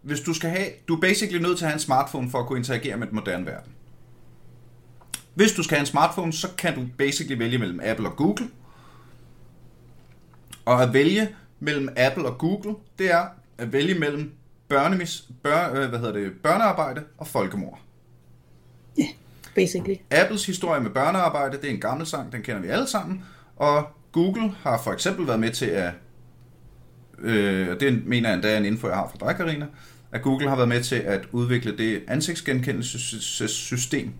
hvis du skal have, du er basically nødt til at have en smartphone for at kunne interagere med den moderne verden. Hvis du skal have en smartphone, så kan du basically vælge mellem Apple og Google. Og at vælge mellem Apple og Google, det er at vælge mellem børnemis, bør, øh, hvad hedder det, børnearbejde og folkemord. Basically. Apples historie med børnearbejde, det er en gammel sang, den kender vi alle sammen. Og Google har for eksempel været med til at, øh, og det mener jeg endda er en info, jeg har fra dig, Karina, at Google har været med til at udvikle det ansigtsgenkendelsessystem,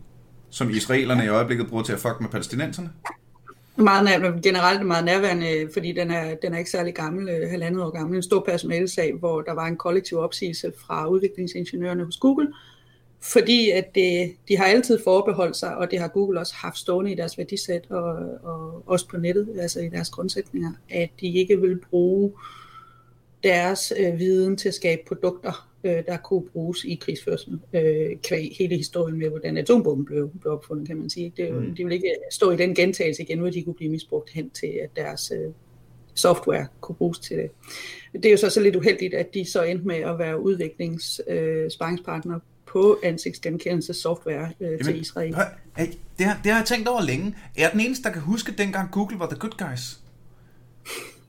som israelerne i øjeblikket bruger til at fuck med palæstinenserne. Meget nær, generelt meget nærværende, fordi den er, den er ikke særlig gammel, øh, halvandet år gammel. En stor personalsag, hvor der var en kollektiv opsigelse fra udviklingsingeniørerne hos Google, fordi at det, de har altid forbeholdt sig, og det har Google også haft stående i deres værdisæt, og, og også på nettet, altså i deres grundsætninger, at de ikke vil bruge deres øh, viden til at skabe produkter, øh, der kunne bruges i krigsførsel. Øh, kvæg hele historien med, hvordan atombomben blev, blev opfundet, kan man sige. Det, mm. De vil ikke stå i den gentagelse igen, hvor de kunne blive misbrugt hen til, at deres øh, software kunne bruges til det. Det er jo så, så lidt uheldigt, at de så endte med at være udviklingssparringspartner øh, på ansigtsgenkendelse software øh, Jamen, til Israel. Hør, hey, det, har, det har jeg tænkt over længe. Er den eneste, der kan huske, dengang Google var the good guys?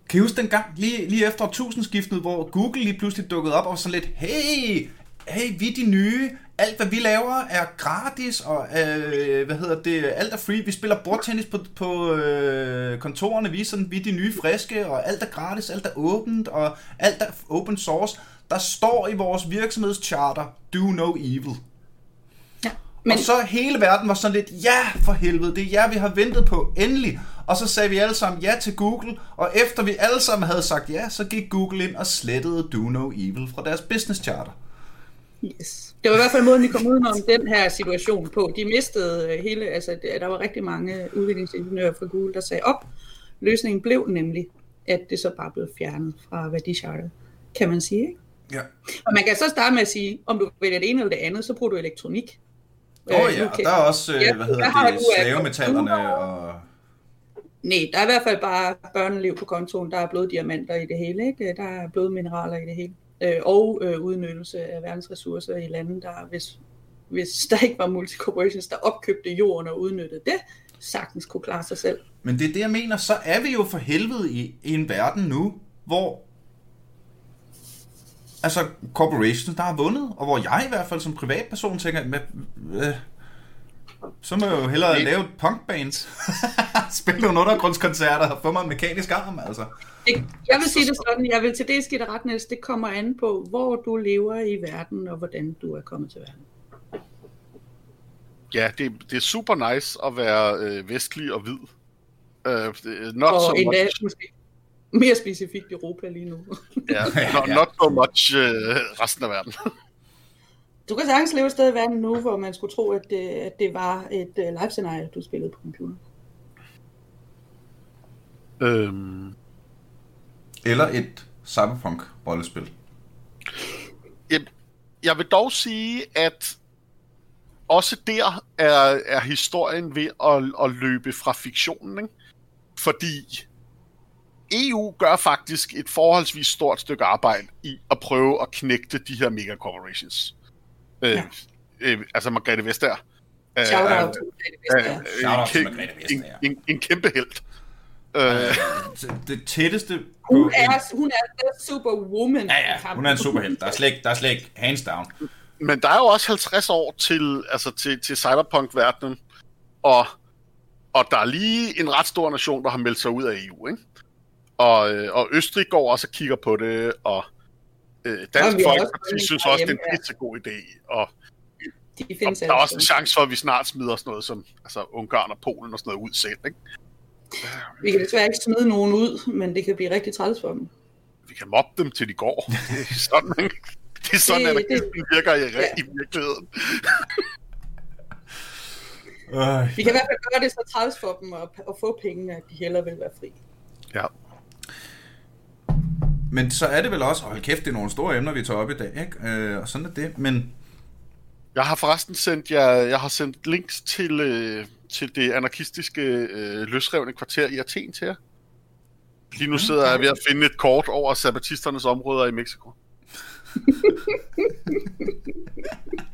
Kan I huske dengang, lige, lige efter årtusindskiftet, hvor Google lige pludselig dukkede op og var sådan lidt, hey, hey, vi er de nye, alt hvad vi laver er gratis, og øh, hvad hedder det, alt er free, vi spiller bordtennis på, på øh, kontorerne, vi er, sådan, vi er de nye friske, og alt er gratis, alt er åbent, og alt er open source. Der står i vores virksomhedscharter, do no evil. Men... Og så hele verden var sådan lidt, ja for helvede, det er jer, vi har ventet på, endelig. Og så sagde vi alle sammen ja til Google, og efter vi alle sammen havde sagt ja, så gik Google ind og slettede Do No Evil fra deres business charter. Yes. Det var i hvert fald måden, de kom udenom den her situation på. De mistede øh, hele, altså der var rigtig mange udviklingsingeniører fra Google, der sagde op. Løsningen blev nemlig, at det så bare blev fjernet fra værdichartet, kan man sige. Ikke? Ja. Og man kan så starte med at sige, om du vælger det ene eller det andet, så bruger du elektronik. Åh oh, ja, og der er også, ja, hvad hedder det, slavemetallerne og... Nej, der er i hvert fald bare børneliv på kontoen, der er bloddiamanter i det hele, ikke? der er blodmineraler i det hele, øh, og øh, udnyttelse af verdens ressourcer i lande, der hvis, hvis der ikke var multicorporations, der opkøbte jorden og udnyttede det, sagtens kunne klare sig selv. Men det er det, jeg mener, så er vi jo for helvede i, i en verden nu, hvor altså corporations, der har vundet, og hvor jeg i hvert fald som privatperson tænker, med, øh, så må jeg jo hellere det... lave et punkband. Spille nogle undergrundskoncerter og få mig en mekanisk arm, altså. Det, jeg vil sige det sådan, jeg vil til det skidt ret næst, det kommer an på, hvor du lever i verden, og hvordan du er kommet til verden. Ja, det, det er super nice at være øh, vestlig og hvid. Øh, not og so endda much. måske mere specifikt Europa lige nu. Ja, not, not so much øh, resten af verden. Du kan sagtens leve et sted i verden nu, hvor man skulle tro, at det, at det var et uh, live-scenarie, du spillede på computer. øhm, Eller et cyberpunk-rollespil. jeg, jeg vil dog sige, at også der er, er historien ved at, at løbe fra fiktionen, ikke? Fordi EU gør faktisk et forholdsvis stort stykke arbejde i at prøve at knægte de her megacorporations. Øh, Ja. øh, altså Margrethe Vestager. Øh, Shout out til Margrethe Vestager. øh, Shout out til en, Margrethe en, Vestager. en, en kæmpe held. Øh, Det tætteste Hun er, hun er superwoman. Ja, ja, hun er en superhelt. Der er slet ikke, der er slet ikke hands down. men der er jo også 50 år til, altså til, til cyberpunk-verdenen, og, og der er lige en ret stor nation, der har meldt sig ud af EU, ikke? Og, øh, og Østrig går også og kigger på det, og øh, Dansk Og også Folkeparti fundet synes også, det er en pisse god idé, og, De og findes der er også en chance for, at vi snart smider sådan noget som altså, Ungarn og Polen og sådan noget ud selv, ikke? Vi kan desværre ikke smide nogen ud, men det kan blive rigtig træls for dem. Vi kan mobbe dem, til de går. Det er sådan, man, det er sådan Det- anarkisten virker i, ja. i virkeligheden. Øh, Vi kan i hvert fald gøre det så træls for dem at, at få pengene, at de hellere vil være fri. Ja. Men så er det vel også, og hold kæft, det er nogle store emner, vi tager op i dag, ikke? Øh, og sådan er det, men Jeg har forresten sendt, jeg, jeg har sendt links til, øh, til det anarkistiske øh, løsrevne kvarter i Athen til jer. Lige nu sidder jeg ved at finde et kort over sabbatisternes områder i Mexico.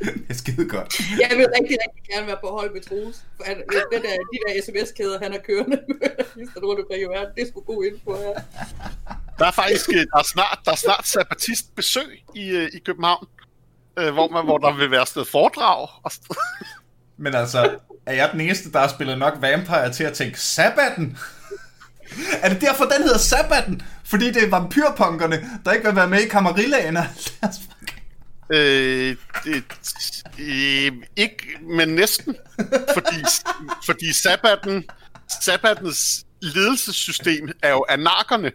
Det er skide godt. Jeg vil rigtig, rigtig gerne være på hold med Troels. For han, det der, de der sms-kæder, han har kørende med, rundt omkring i verden, det er sgu god info her. Der er faktisk øh, der er snart, der er snart sabbatistbesøg i, øh, i København, øh, hvor, man, hvor der vil være noget foredrag. Og. Men altså, er jeg den eneste, der har spillet nok Vampire til at tænke, Sabbaten? er det derfor, den hedder Sabbaten? Fordi det er vampyrpunkerne, der ikke vil være med i kammerillagen? Øh, det, øh, ikke, men næsten. Fordi, fordi sabbaten, sabbatens ledelsessystem er jo anarkerne.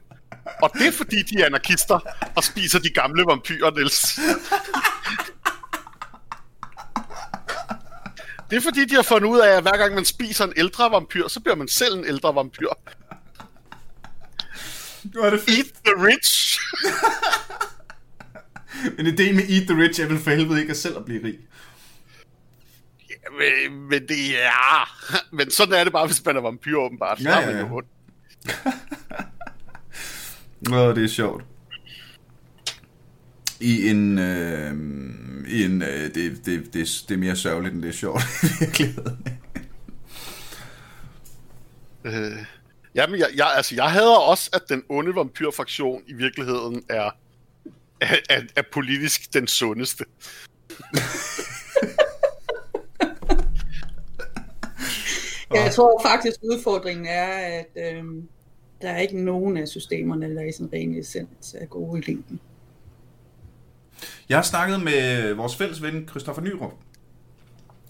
Og det er fordi, de er anarkister og spiser de gamle vampyrer, Niels. Det er fordi, de har fundet ud af, at hver gang man spiser en ældre vampyr, så bliver man selv en ældre vampyr. Nu er det fedt. Eat the rich. Men ideen med Eat the Rich er vel for helvede ikke at selv at blive rig. Ja, men, men det er... Men sådan er det bare, hvis man er vampyr, åbenbart. Ja, ja, ja. Åh, det er sjovt. I en... Øh, i en øh, det, det, det, det er mere sørgeligt, end det er sjovt i virkeligheden. Øh, jamen, jeg, jeg, altså, jeg hader også, at den onde vampyrfraktion i virkeligheden er, er, er, er politisk den sundeste. Jeg tror faktisk, udfordringen er, at øhm, der er ikke nogen af systemerne, der i sin ren essens er gode i længden. Jeg har snakket med vores fælles ven, Christoffer Nyrup,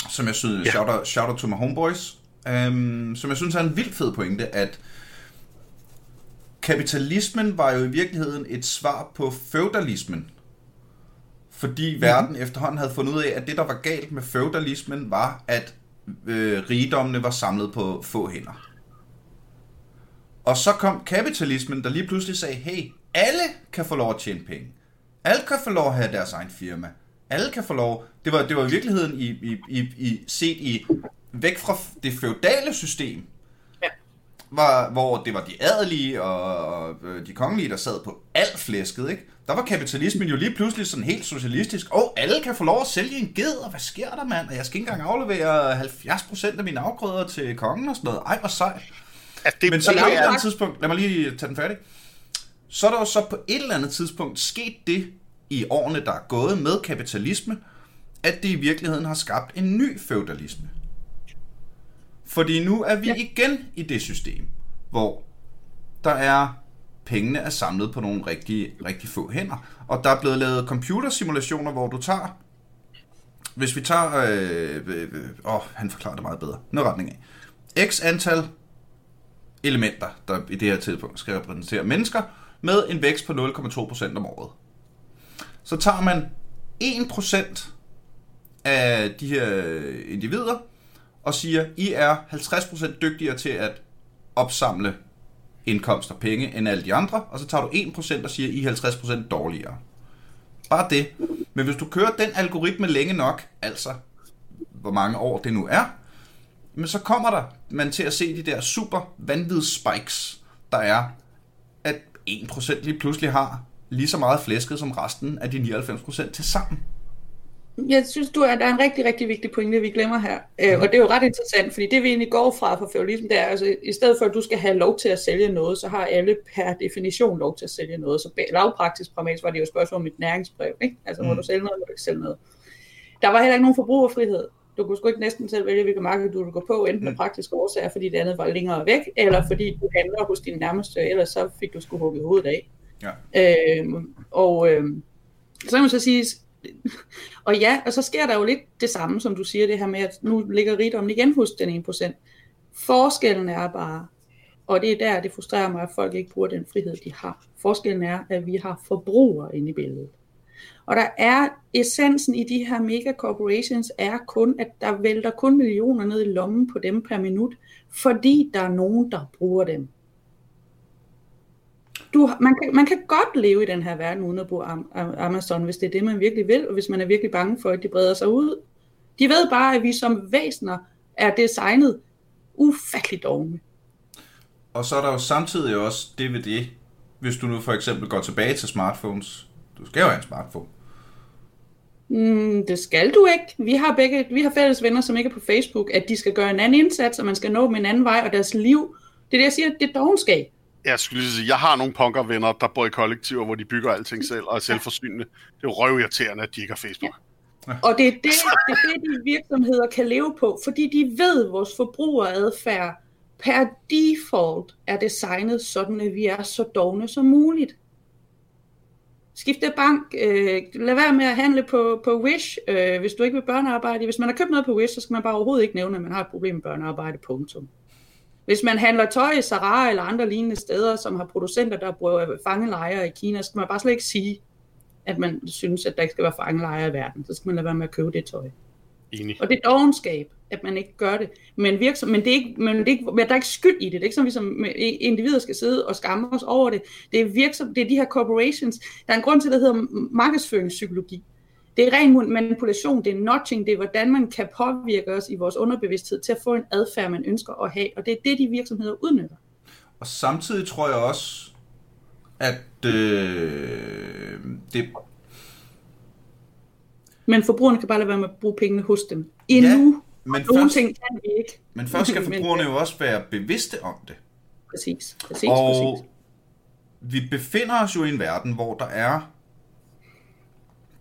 som jeg synes, ja. shout, out, shout out to my homeboys, um, som jeg synes er en vildt fed pointe, at kapitalismen var jo i virkeligheden et svar på feudalismen. Fordi mm. verden efterhånden havde fundet ud af, at det, der var galt med feudalismen, var, at øh, rigdommene var samlet på få hænder. Og så kom kapitalismen, der lige pludselig sagde, hey, alle kan få lov at tjene penge. Alle kan få lov at have deres egen firma. Alle kan få lov... Det var, det var i virkeligheden i, i, i, i, set i væk fra det feudale system, Ja. var, hvor det var de adelige og, og øh, de kongelige, der sad på alt flæsket, ikke? Der var kapitalismen jo lige pludselig sådan helt socialistisk. Og alle kan få lov at sælge en ged, og hvad sker der, mand? Og jeg skal ikke engang aflevere 70% af mine afgrøder til kongen og sådan noget. Ej, hvor sejt. At det, Men så på et er- eller andet tidspunkt, lad mig lige tage den færdig. Så er der jo så på et eller andet tidspunkt sket det i årene, der er gået med kapitalisme, at det i virkeligheden har skabt en ny feudalisme. Fordi nu er vi Ja. igen i det system, hvor der er pengene er samlet på nogle rigtig, rigtig få hænder. Og der er blevet lavet computersimulationer, hvor du tager... Hvis vi tager... Øh, øh, øh, åh, han forklarer det meget bedre. Noget retning af. X antal elementer, der i det her tidspunkt skal repræsentere mennesker, med en vækst på 0,2% om året. Så tager man 1% af de her individer, og siger, I er 50% dygtigere til at opsamle indkomst og penge end alle de andre, og så tager du 1% og siger, I er 50% dårligere. Bare det. Men hvis du kører den algoritme længe nok, altså hvor mange år det nu er, men så kommer der man til at se de der super vanvids spikes, der er, at 1% lige pludselig har lige så meget flæsket som resten af de 99% til sammen. Jeg synes, du er, der er en rigtig, rigtig vigtig pointe, vi glemmer her. Øh, og det er jo ret interessant, fordi det vi egentlig går fra for feudalismen, det er, altså, i stedet for at du skal have lov til at sælge noget, så har alle per definition lov til at sælge noget. Så lavpraktisk pragmatisk var det jo et spørgsmål om et næringsbrev. Ikke? Altså, må Mm. du sælge noget, må du ikke sælge noget. Der var heller ikke nogen forbrugerfrihed. Du kunne sgu ikke næsten selv vælge, hvilket marked du ville gå på, enten af Mm. praktiske årsager, fordi det andet var længere væk, eller fordi du handler hos din nærmeste, ellers så fik du sgu hugget hovedet af. Ja. Øhm, og øhm, så kan man så sige, og ja, og så sker der jo lidt det samme, som du siger, det her med, at nu ligger rigdommen igen hos den 1%. Forskellen er bare, og det er der, det frustrerer mig, at folk ikke bruger den frihed, de har. Forskellen er, at vi har forbrugere inde i billedet. Og der er essensen i de her mega corporations er kun, at der vælter kun millioner ned i lommen på dem per minut, fordi der er nogen, der bruger dem du, man, kan, man kan godt leve i den her verden uden at bruge Amazon, hvis det er det, man virkelig vil, og hvis man er virkelig bange for, at de breder sig ud. De ved bare, at vi som væsener er designet ufattelig dogne. Og så er der jo samtidig også DVD, hvis du nu for eksempel går tilbage til smartphones. Du skal jo have en smartphone. Mm, det skal du ikke. Vi har begge, vi har fælles venner, som ikke er på Facebook, at de skal gøre en anden indsats, og man skal nå med en anden vej, og deres liv, det er det, jeg siger, det er dogenskab. Jeg skulle lige sige, jeg har nogle punkervenner, der bor i kollektiver, hvor de bygger alting selv og er selvforsynende. Det er jo røvirriterende, at de ikke har Facebook. Ja. Og det er det, det er det, de virksomheder kan leve på, fordi de ved, at vores forbrugeradfærd per default er designet sådan, at vi er så dogne som muligt. Skifte bank, øh, lad være med at handle på, på Wish, øh, hvis du ikke vil børnearbejde. Hvis man har købt noget på Wish, så skal man bare overhovedet ikke nævne, at man har et problem med børnearbejde, punktum. Hvis man handler tøj i Zara eller andre lignende steder, som har producenter, der bruger fangelejre i Kina, så skal man bare slet ikke sige, at man synes, at der ikke skal være fangelejre i verden. Så skal man lade være med at købe det tøj. Enig. Og det er dogenskab, at man ikke gør det. Men, virksom, men, det er ikke, men, det er ikke, men der er ikke skyld i det. Det er ikke sådan, vi som individer skal sidde og skamme os over det. Det er, virksom, det er de her corporations. Der er en grund til, at det hedder markedsføringspsykologi. Det er ren manipulation, det er notching, det er hvordan man kan påvirke os i vores underbevidsthed til at få en adfærd, man ønsker at have. Og det er det, de virksomheder udnytter. Og samtidig tror jeg også, at øh, det... Men forbrugerne kan bare lade være med at bruge pengene hos dem. Endnu. Ja, men nogle først, ting kan vi ikke. Men først skal forbrugerne jo også være bevidste om det. Præcis, præcis, og præcis. vi befinder os jo i en verden, hvor der er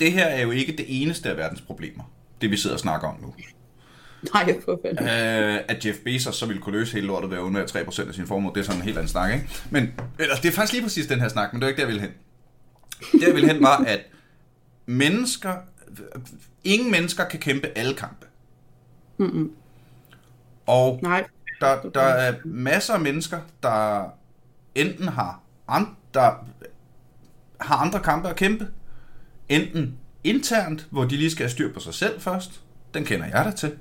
det her er jo ikke det eneste af verdens problemer, det vi sidder og snakker om nu. Nej, for fanden. Øh, at Jeff Bezos så ville kunne løse hele lortet ved at undvære 3% af sin formue, det er sådan en helt anden snak, ikke? Men, eller, det er faktisk lige præcis den her snak, men det er ikke der, jeg vil hen. Det, jeg vil hen, var, at mennesker, ingen mennesker kan kæmpe alle kampe. Mm-mm. Og Nej. Der, der er masser af mennesker, der enten har, andre, der har andre kampe at kæmpe, enten internt, hvor de lige skal have styr på sig selv først, den kender jeg da til,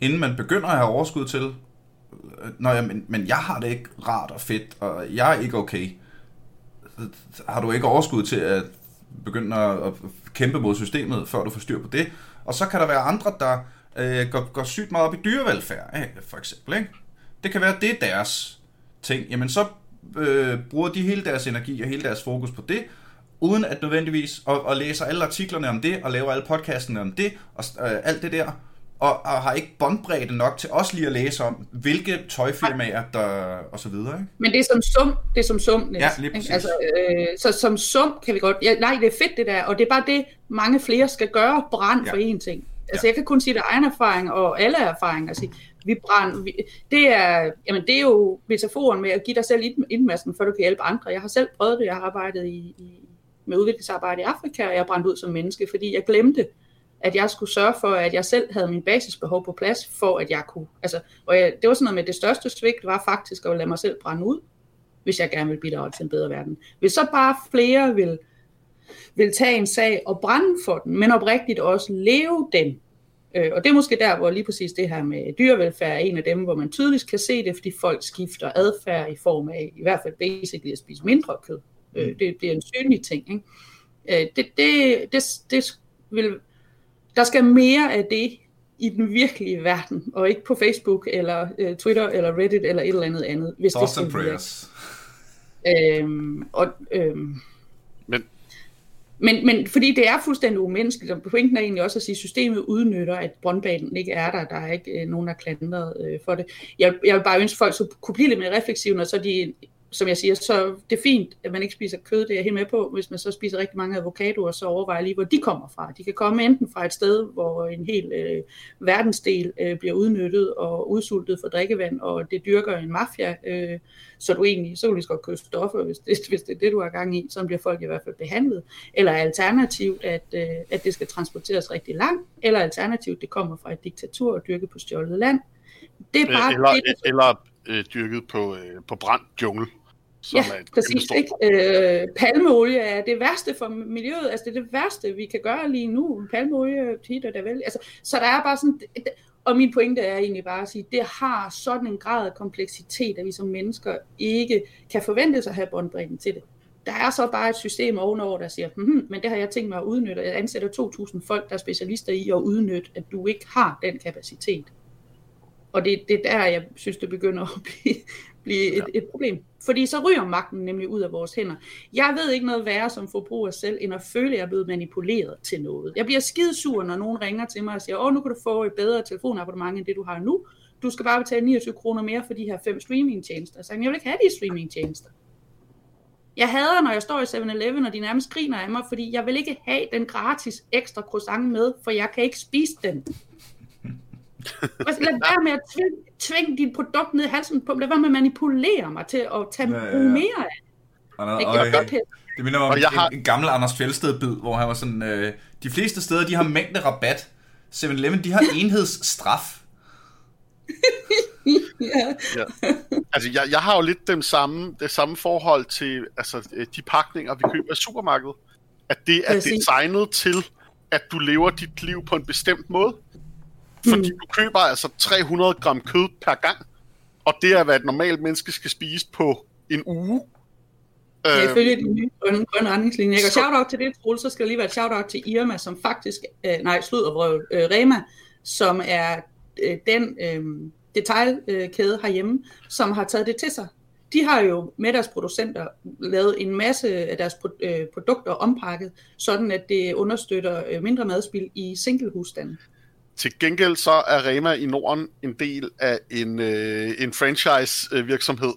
inden man begynder at have overskud til, øh, Nå ja, men, men jeg har det ikke rart og fedt, og jeg er ikke okay. Har du ikke overskud til at begynde at, at kæmpe mod systemet, før du får styr på det? Og så kan der være andre, der øh, går, går sygt meget op i dyrevelfærd, ikke? for eksempel. Ikke? Det kan være, det er deres ting. Jamen så øh, bruger de hele deres energi og hele deres fokus på det, uden at nødvendigvis, og, og læser alle artiklerne om det, og laver alle podcastene om det, og øh, alt det der, og, og har ikke båndbredde nok til også lige at læse om, hvilke tøjfirmaer, der, og så videre, ikke? Men det er som sum, det er som sum, Niels. Ja, lige præcis. Altså, øh, så som sum kan vi godt, ja, nej, det er fedt det der, og det er bare det, mange flere skal gøre, brand ja. for én ting. Altså, ja. jeg kan kun sige, er egen erfaring, og alle erfaringer, altså, vi brænd, vi, det, er, jamen, det er jo metaforen med at give dig selv indmasken, før du kan hjælpe andre. Jeg har selv prøvet det, jeg har arbejdet i, i med udviklingsarbejde i Afrika, og jeg brændte ud som menneske, fordi jeg glemte, at jeg skulle sørge for, at jeg selv havde min basisbehov på plads, for at jeg kunne, altså, og jeg, det var sådan noget med, det største svigt var faktisk at lade mig selv brænde ud, hvis jeg gerne vil bidrage til en bedre verden. Hvis så bare flere vil, vil tage en sag og brænde for den, men oprigtigt også leve den, øh, og det er måske der, hvor lige præcis det her med dyrevelfærd er en af dem, hvor man tydeligt kan se det, fordi folk skifter adfærd i form af, i hvert fald basically at spise mindre kød. Øh, det, det er en synlig ting. Ikke? Øh, det, det, det, det vil, der skal mere af det i den virkelige verden, og ikke på Facebook, eller øh, Twitter, eller Reddit, eller et eller andet andet. Hvis Thoughts det and prayers. Øhm, og, øhm, men. Men, men fordi det er fuldstændig umenneskeligt, og pointen er egentlig også at sige, at systemet udnytter, at brøndbanen ikke er der, der er ikke øh, nogen, der er klandret øh, for det. Jeg, jeg vil bare ønske, at folk så kunne blive lidt mere refleksive, når så de som jeg siger, så det er fint, at man ikke spiser kød, det er jeg helt med på. Hvis man så spiser rigtig mange avocadoer, så overvejer lige, hvor de kommer fra. De kan komme enten fra et sted, hvor en hel øh, verdensdel øh, bliver udnyttet og udsultet for drikkevand, og det dyrker en mafia, øh, så du egentlig, så kan du lige så godt købe stoffer, hvis det, hvis det er det, du har gang i. Så bliver folk i hvert fald behandlet. Eller alternativt, at, øh, at det skal transporteres rigtig langt, eller alternativt, det kommer fra et diktatur og dyrket på stjålet land. Det er bare eller, det, eller øh, dyrket på, øh, på brændt jungle. Som ja, er et præcis. Ikke? Øh, palmeolie er det værste for miljøet. Altså det er det værste, vi kan gøre lige nu. Palmeolie, tit og der vel. Altså, så der er bare sådan... og min pointe er egentlig bare at sige, at det har sådan en grad af kompleksitet, at vi som mennesker ikke kan forvente sig at have båndbredden til det. Der er så bare et system ovenover, der siger, hmm, men det har jeg tænkt mig at udnytte. Jeg ansætter 2.000 folk, der er specialister i at udnytte, at du ikke har den kapacitet. Og det, det er der, jeg synes, det begynder at blive, blive et, et problem. Fordi så ryger magten nemlig ud af vores hænder. Jeg ved ikke noget værre som forbruger selv, end at føle, at jeg er blevet manipuleret til noget. Jeg bliver skidesur, når nogen ringer til mig og siger, åh, nu kan du få et bedre telefonabonnement, end det du har nu. Du skal bare betale 29 kroner mere for de her fem streamingtjenester. Så jeg vil ikke have de streamingtjenester. Jeg hader, når jeg står i 7-Eleven, og de nærmest griner af mig, fordi jeg vil ikke have den gratis ekstra croissant med, for jeg kan ikke spise den. Altså, lad være med at tvinge, tvinge dit produkt ned i halsen på Lad være med at manipulere mig til at tage ja, ja, ja. mere af det. Og, og, og, det minder mig om jeg har... en gammel Anders Fjeldsted-bid, hvor han var sådan, øh, de fleste steder, de har mængde rabat. 7-Eleven, de har enhedsstraf. ja. ja. Altså, jeg, jeg har jo lidt dem samme, det samme forhold til altså, de pakninger, vi køber i supermarkedet. At det er designet til, at du lever dit liv på en bestemt måde. Fordi mm. du køber altså 300 gram kød per gang, og det er, hvad et normalt menneske skal spise på en uge. Ja, øhm, ifølge de nye grønne, grønne retningslinjer. Og shout-out til det, Troels, så skal der lige være et shout-out til Irma, som faktisk, øh, nej, sludderbrøv, øh, Rema, som er øh, den øh, detaljkæde øh, herhjemme, som har taget det til sig. De har jo med deres producenter lavet en masse af deres øh, produkter ompakket, sådan at det understøtter øh, mindre madspil i singlehusstanden. Til gengæld så er Rema i Norden en del af en, øh, en franchise-virksomhed,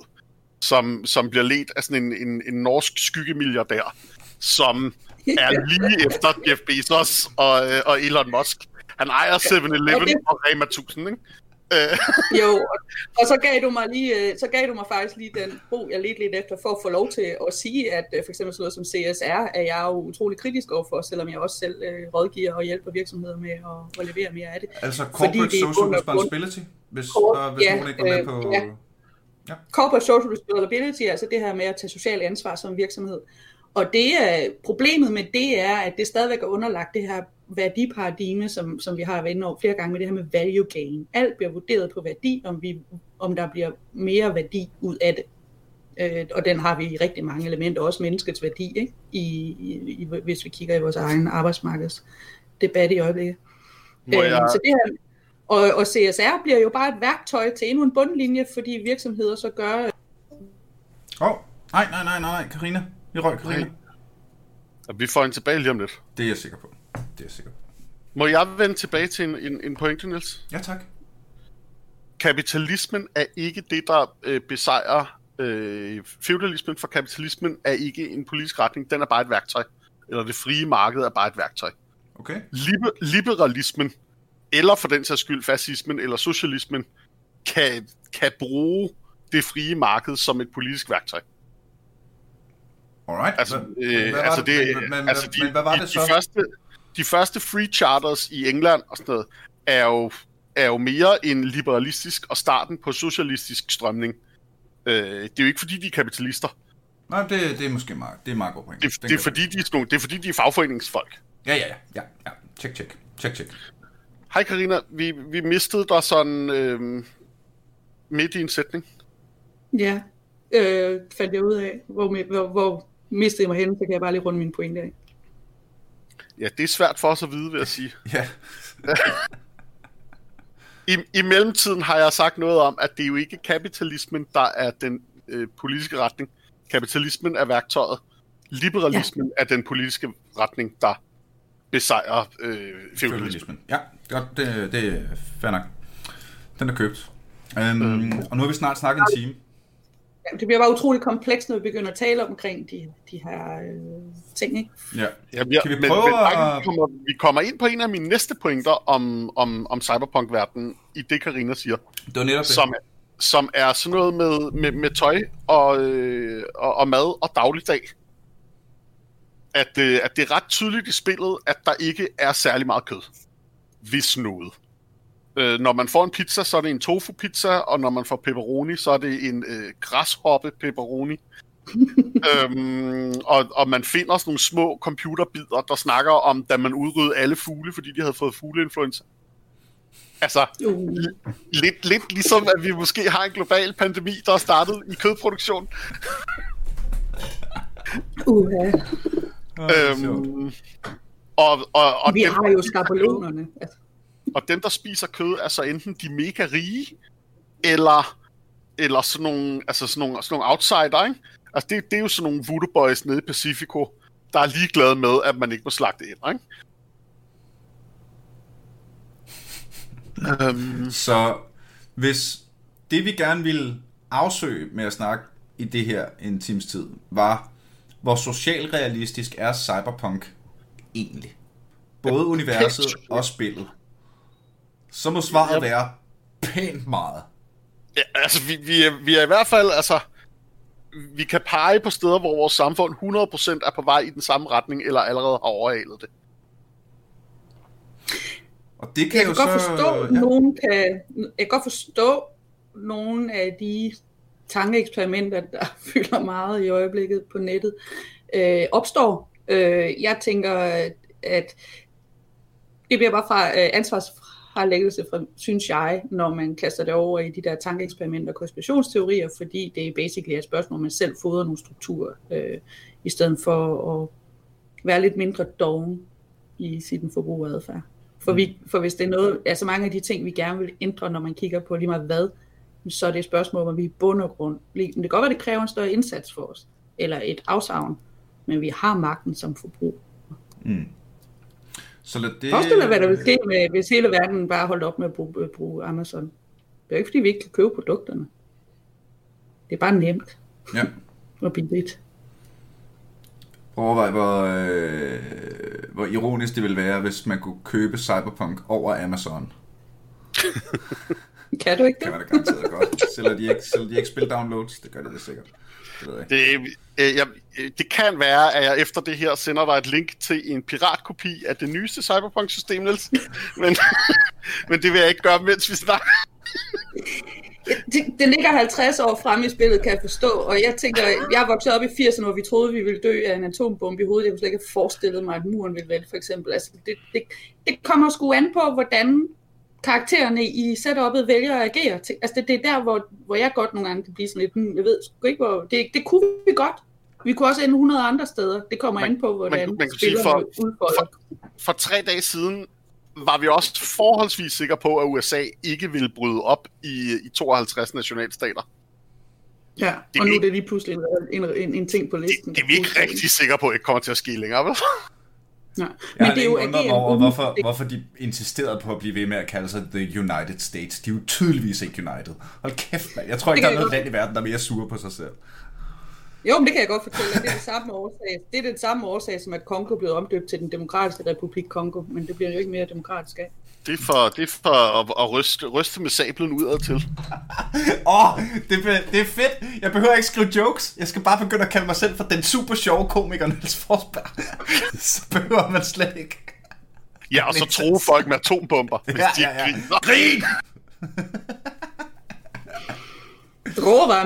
som, som bliver ledt af sådan en, en, en norsk skyggemilliardær, som er lige efter Jeff Bezos og, øh, og Elon Musk. Han ejer 7-Eleven og Rema 1000, ikke? Øh. jo, og så gav du mig lige, øh, så gav du mig faktisk lige den bog, jeg lidt lidt efter, for at få lov til at sige, at øh, for eksempel sådan noget som CSR, er jeg jo utrolig kritisk overfor, selvom jeg også selv øh, rådgiver og hjælper virksomheder med at, at levere mere af det. Altså corporate Fordi social responsibility, hvis, Cor- hvis ja, nogen ikke var med på... Ja. Ja. Corporate social responsibility, altså det her med at tage social ansvar som virksomhed. Og det er, problemet med det er, at det stadigvæk er underlagt det her værdiparadigme, som, som vi har været inde over flere gange med det her med value gain. Alt bliver vurderet på værdi, om, vi, om der bliver mere værdi ud af det. Øh, og den har vi i rigtig mange elementer, også menneskets værdi, ikke? I, i, i, hvis vi kigger i vores egen arbejdsmarkedsdebat i øjeblikket. Øh, jeg... så det her, og, og CSR bliver jo bare et værktøj til endnu en bundlinje, fordi virksomheder så gør... Åh, oh, nej, nej, nej, nej, Karina. Vi røg Karina. Og vi får en tilbage lige om lidt. Det er jeg sikker på. Det er jeg sikker på. Må jeg vende tilbage til en, en, en pointe, Niels? Ja, tak. Kapitalismen er ikke det, der øh, besejrer øh, feudalismen, for kapitalismen er ikke en politisk retning, den er bare et værktøj. Eller det frie marked er bare et værktøj. Okay. Liber- liberalismen, eller for den sags skyld fascismen eller socialismen, kan, kan bruge det frie marked som et politisk værktøj. Alright. Altså, øh, hvad altså, det, men, men, altså de, men hvad var det de, så? De første, de første free charters i England og sådan noget, er jo, er jo mere en liberalistisk og starten på socialistisk strømning. Øh, det er jo ikke fordi, de er kapitalister. Nej, det, det er måske meget, det er meget godt point. Det, det, er, fordi, de er, det er fordi, de er fagforeningsfolk. Ja, ja, ja. ja, ja. Check, check. Check, check. Hej Karina, vi, vi mistede dig sådan øh, midt i en sætning. Ja, øh, fandt jeg ud af, hvor, hvor, hvor mistede jeg mig hen, så kan jeg bare lige runde min pointe af. Ja, det er svært for os at vide, vil jeg sige. ja. I, I mellemtiden har jeg sagt noget om, at det er jo ikke kapitalismen, der er den øh, politiske retning. Kapitalismen er værktøjet. Liberalismen ja. er den politiske retning, der besejrer øh, feudalismen. Ja, godt. Det, det er fair nok. Den er købt. Um, øhm. Og nu har vi snart snakket en time det bliver bare utroligt komplekst, når vi begynder at tale omkring de, de her øh, ting, ikke? Ja. ja vi, kan vi prøve men, men, at... kommer, vi kommer ind på en af mine næste pointer om, om, om cyberpunk-verdenen, i det, Karina siger. Det var netop som, som er sådan noget med, med, med tøj og, øh, og, og mad og dagligdag. At, øh, at det er ret tydeligt i spillet, at der ikke er særlig meget kød. Hvis noget. Øh, når man får en pizza, så er det en tofu-pizza, og når man får pepperoni, så er det en øh, græshoppe-pepperoni. øhm, og, og man finder sådan nogle små computerbider, der snakker om, da man udryddede alle fugle, fordi de havde fået fugleinfluenza. Altså, Uh, lidt, lidt ligesom, at vi måske har en global pandemi, der er startet i kødproduktion. uh, Øhm, og, og, og, vi dem, har jo skabelonerne. Altså, og dem, der spiser kød, er så enten de mega rige, eller, eller sådan nogle, altså sådan nogle, sådan nogle outsider, ikke? Altså, det, det er jo sådan nogle voodoo boys nede i Pacifico, der er ligeglade med, at man ikke må slagte ind, ikke? Øhm, Så hvis det, vi gerne ville afsøge med at snakke i det her en times tid, var, hvor socialrealistisk er cyberpunk egentlig? Både universet og spillet. Så må svaret være pænt meget. ja, altså, vi, vi, er, vi er i hvert fald, altså, vi kan pege på steder, hvor vores samfund 100% er på vej i den samme retning, eller allerede har overhalet det. Og det kan jeg jo kan godt så... forstå, at nogen kan, jeg kan godt forstå nogle af de tankeeksperimenter, der fylder meget i øjeblikket på nettet, øh, opstår. Øh, jeg tænker, at det bliver bare fra øh, har ansvarsfralæggelse, fra, synes jeg, når man kaster det over i de der tankeeksperimenter og konspirationsteorier, fordi det er basically et spørgsmål, om man selv fodrer nogle strukturer, øh, i stedet for at være lidt mindre doven i sin adfærd. For, vi, for hvis det er noget, altså mange af de ting, vi gerne vil ændre, når man kigger på lige meget hvad, så er det et spørgsmål, om vi i bund og grund, det kan godt være, det kræver en større indsats for os, eller et afsavn, men vi har magten som forbrug. Mm. Så lad det... Forestil dig, hvad der vil ske, med, hvis hele verden bare holdt op med at bruge, bruge Amazon. Det er jo ikke, fordi vi ikke kan købe produkterne. Det er bare nemt Ja. og billigt. Prøv at overveje, hvor, øh, hvor ironisk det ville være, hvis man kunne købe Cyberpunk over Amazon. Kan du ikke Det det? var det garanteret godt. Sælger de ikke, sælger de ikke spil downloads? Det gør det da sikkert. Det øh, jeg, øh, det kan være, at jeg efter det her sender dig et link til en piratkopi af det nyeste Cyberpunk-system, Niels. Men, men det vil jeg ikke gøre, mens vi snakker. det, det ligger 50 år frem i spillet, kan jeg forstå, og jeg tænker, jeg vokset op i 80'erne, hvor vi troede, vi ville dø af en atombombe i hovedet. Jeg kunne slet ikke have forestillet mig, at muren ville vælte, for eksempel. Altså, det, det, det kommer sgu an på, hvordan karaktererne i setup'et vælger at agere. Til- Altså, det, det er der, hvor, hvor jeg godt nogle gange kan blive sådan lidt, hmm, jeg ved sgu ikke, hvor... Det, det kunne vi godt. Vi kunne også ende 100 andre steder. Det kommer Man- an på, hvordan man kan sige, for- udfolder. For tre dage siden var vi også forholdsvis sikre på, at USA ikke ville bryde op i, i 52 nationalstater. Ja, det og nu er det lige pludselig en, en, en, en ting på Det, listen. det er vi ikke rigtig sikre på, ikke kommer til at ske længere, vel? Nej. Jeg Men det er jo undret mig over, hvorfor, hvorfor de insisterede på at blive ved med at kalde sig The United States. De er jo tydeligvis ikke United. Hold kæft, mand. Jeg tror ikke, der er noget land i verden, der er mere sure på sig selv. Jo, men det kan jeg godt fortælle dig. Det er det samme årsag. Det er det samme årsag, som at Kongo blev omdøbt til den demokratiske republik Kongo, men det bliver jo ikke mere demokratisk af. Det er for, det er for at, at ryste, ryste med sablen udad til. Åh, oh, det, er- det er fedt. Jeg behøver ikke skrive jokes. Jeg skal bare begynde at kalde mig selv for den super sjove komiker Niels Forsberg. Så behøver man slet ikke. Ja, og så tro folk med atombomber, hvis Ja, de ja, ja. griner. Grin!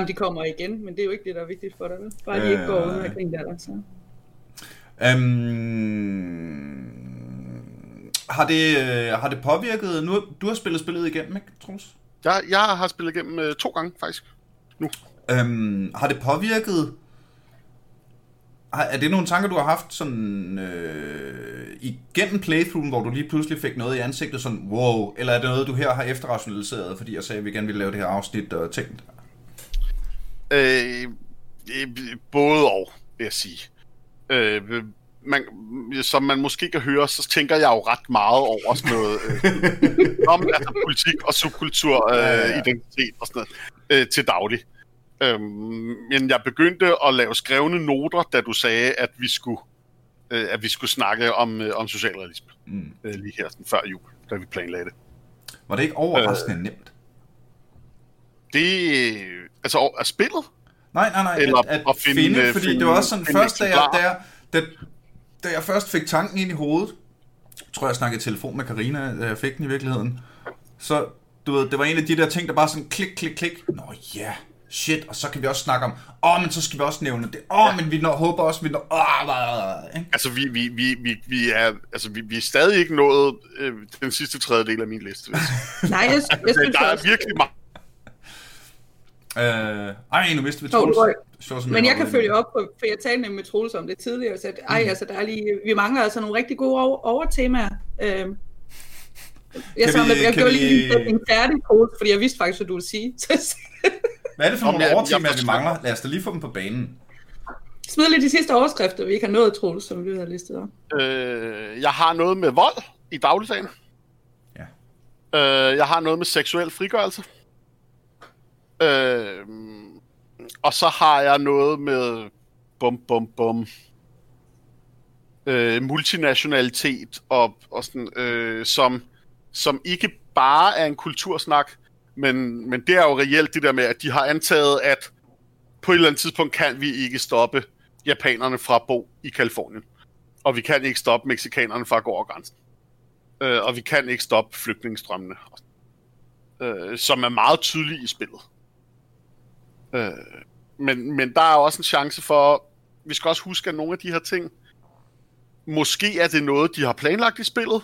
Om de kommer igen, men det er jo ikke det, der er vigtigt for dig. vel? Bare de ikke går Øh. uden at grine der. Så. Øhm, har, det, øh, har det påvirket... Nu, du har spillet spillet igennem, ikke, Troels? Jeg, jeg har spillet igennem øh, to gange, faktisk. Nu. Øhm, har det påvirket... Har, er det nogle tanker, du har haft sådan øh, igennem playthroughen, hvor du lige pludselig fik noget i ansigtet, sådan wow, eller er det noget, du her har efterrationaliseret, fordi jeg sagde, at vi gerne ville lave det her afsnit og tænkt? Øh, øh, både og, vil jeg sige. Øh, man, som man måske kan høre, så tænker jeg jo ret meget over sådan noget øh, om altså, politik og subkultur, øh, Ja, ja, ja. identitet og sådan noget øh, til daglig. Øhm, men jeg begyndte at lave skrevne noter, da du sagde, at vi skulle, øh, at vi skulle snakke om, øh, om socialrealisme Mm. øh, lige her sådan før jul, da vi planlagde det. Var det ikke overraskende øh. nemt? Det øh, altså er spillet? Nej, nej, nej. Eller at, at, at finde- finde, fordi finde- det var også sådan, finde først da jeg, da, jeg, jeg først fik tanken ind i hovedet, tror jeg, jeg snakkede i telefon med Karina, da jeg fik den i virkeligheden, så, du ved, det var en af de der ting, der bare sådan klik, klik, klik. Nå ja, shit, og så kan vi også snakke om, åh, men så skal vi også nævne det, åh, ja. men vi når, håber også, vi når, åh, åh, ikke? Altså, vi, vi, vi, vi, vi, er, altså, vi, vi er stadig ikke nået øh, den sidste tredjedel af min liste. Nej, jeg, jeg synes der er virkelig meget. Øh, ej, nu vidste vi Troels. som Men jeg kan følge op på, for jeg talte med Troels om det tidligere, så at, ej, Mhm. altså, der er lige, vi mangler altså nogle rigtig gode over, overtemaer. Øhm, jeg Kan samlede, vi- jeg kan gjorde lige vi- en færdig, Troels, fordi jeg vidste faktisk, hvad du ville sige. Hvad er det for nogle overtemaer, vi mangler? Lad os da lige få dem på banen. Smid lige de sidste overskrifter, vi ikke har nået, Troels, som vi har listet op. Øh, jeg har noget med vold i dagligdagen. Ja. Øh, jeg har noget med seksuel frigørelse. Øh, og så har jeg noget med bum bum bum. Øh, multinationalitet og, og sådan, øh, som, som ikke bare er en kultursnak, men, men det er jo reelt det der med, at de har antaget, at på et eller andet tidspunkt kan vi ikke stoppe japanerne fra at bo i Kalifornien. Og vi kan ikke stoppe meksikanerne fra at gå over grænsen. Øh, og vi kan ikke stoppe flygtningestrømmene. Øh, som er meget tydelige i spillet. Øh, men, men der er også en chance for, vi skal også huske, at nogle af de her ting, måske er det noget, de har planlagt i spillet.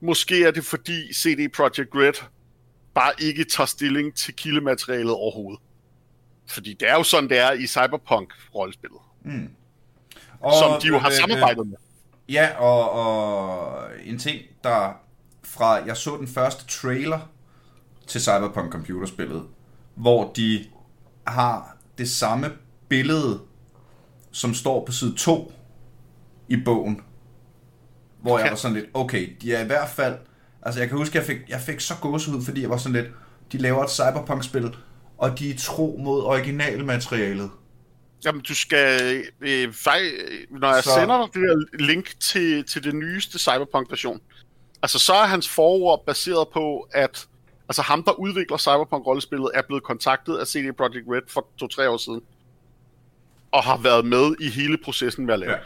Måske er det fordi CD Projekt Red bare ikke tager stilling til kildematerialet overhovedet. Fordi det er jo sådan, det er i Cyberpunk-rollespillet. Og, Som de jo har øh, samarbejdet med. Ja, og, og en ting, der fra, jeg så den første trailer til Cyberpunk computerspillet, hvor de har det samme billede, som står på side 2 i bogen. Hvor jeg var sådan lidt, okay, de er i hvert fald, altså jeg kan huske, jeg fik, jeg fik så gåsehud, fordi jeg var sådan lidt, de laver et Cyberpunk-spil, og de er tro mod originalmaterialet. Jamen, du skal... Øh, fej, når jeg så... sender dig det der link til, til det nyeste Cyberpunk-version, altså så er hans forord baseret på, at altså ham, der udvikler Cyberpunk-rollespillet, er blevet kontaktet af CD Projekt Red for to-tre år siden, og har været med i hele processen med at lave. Ja.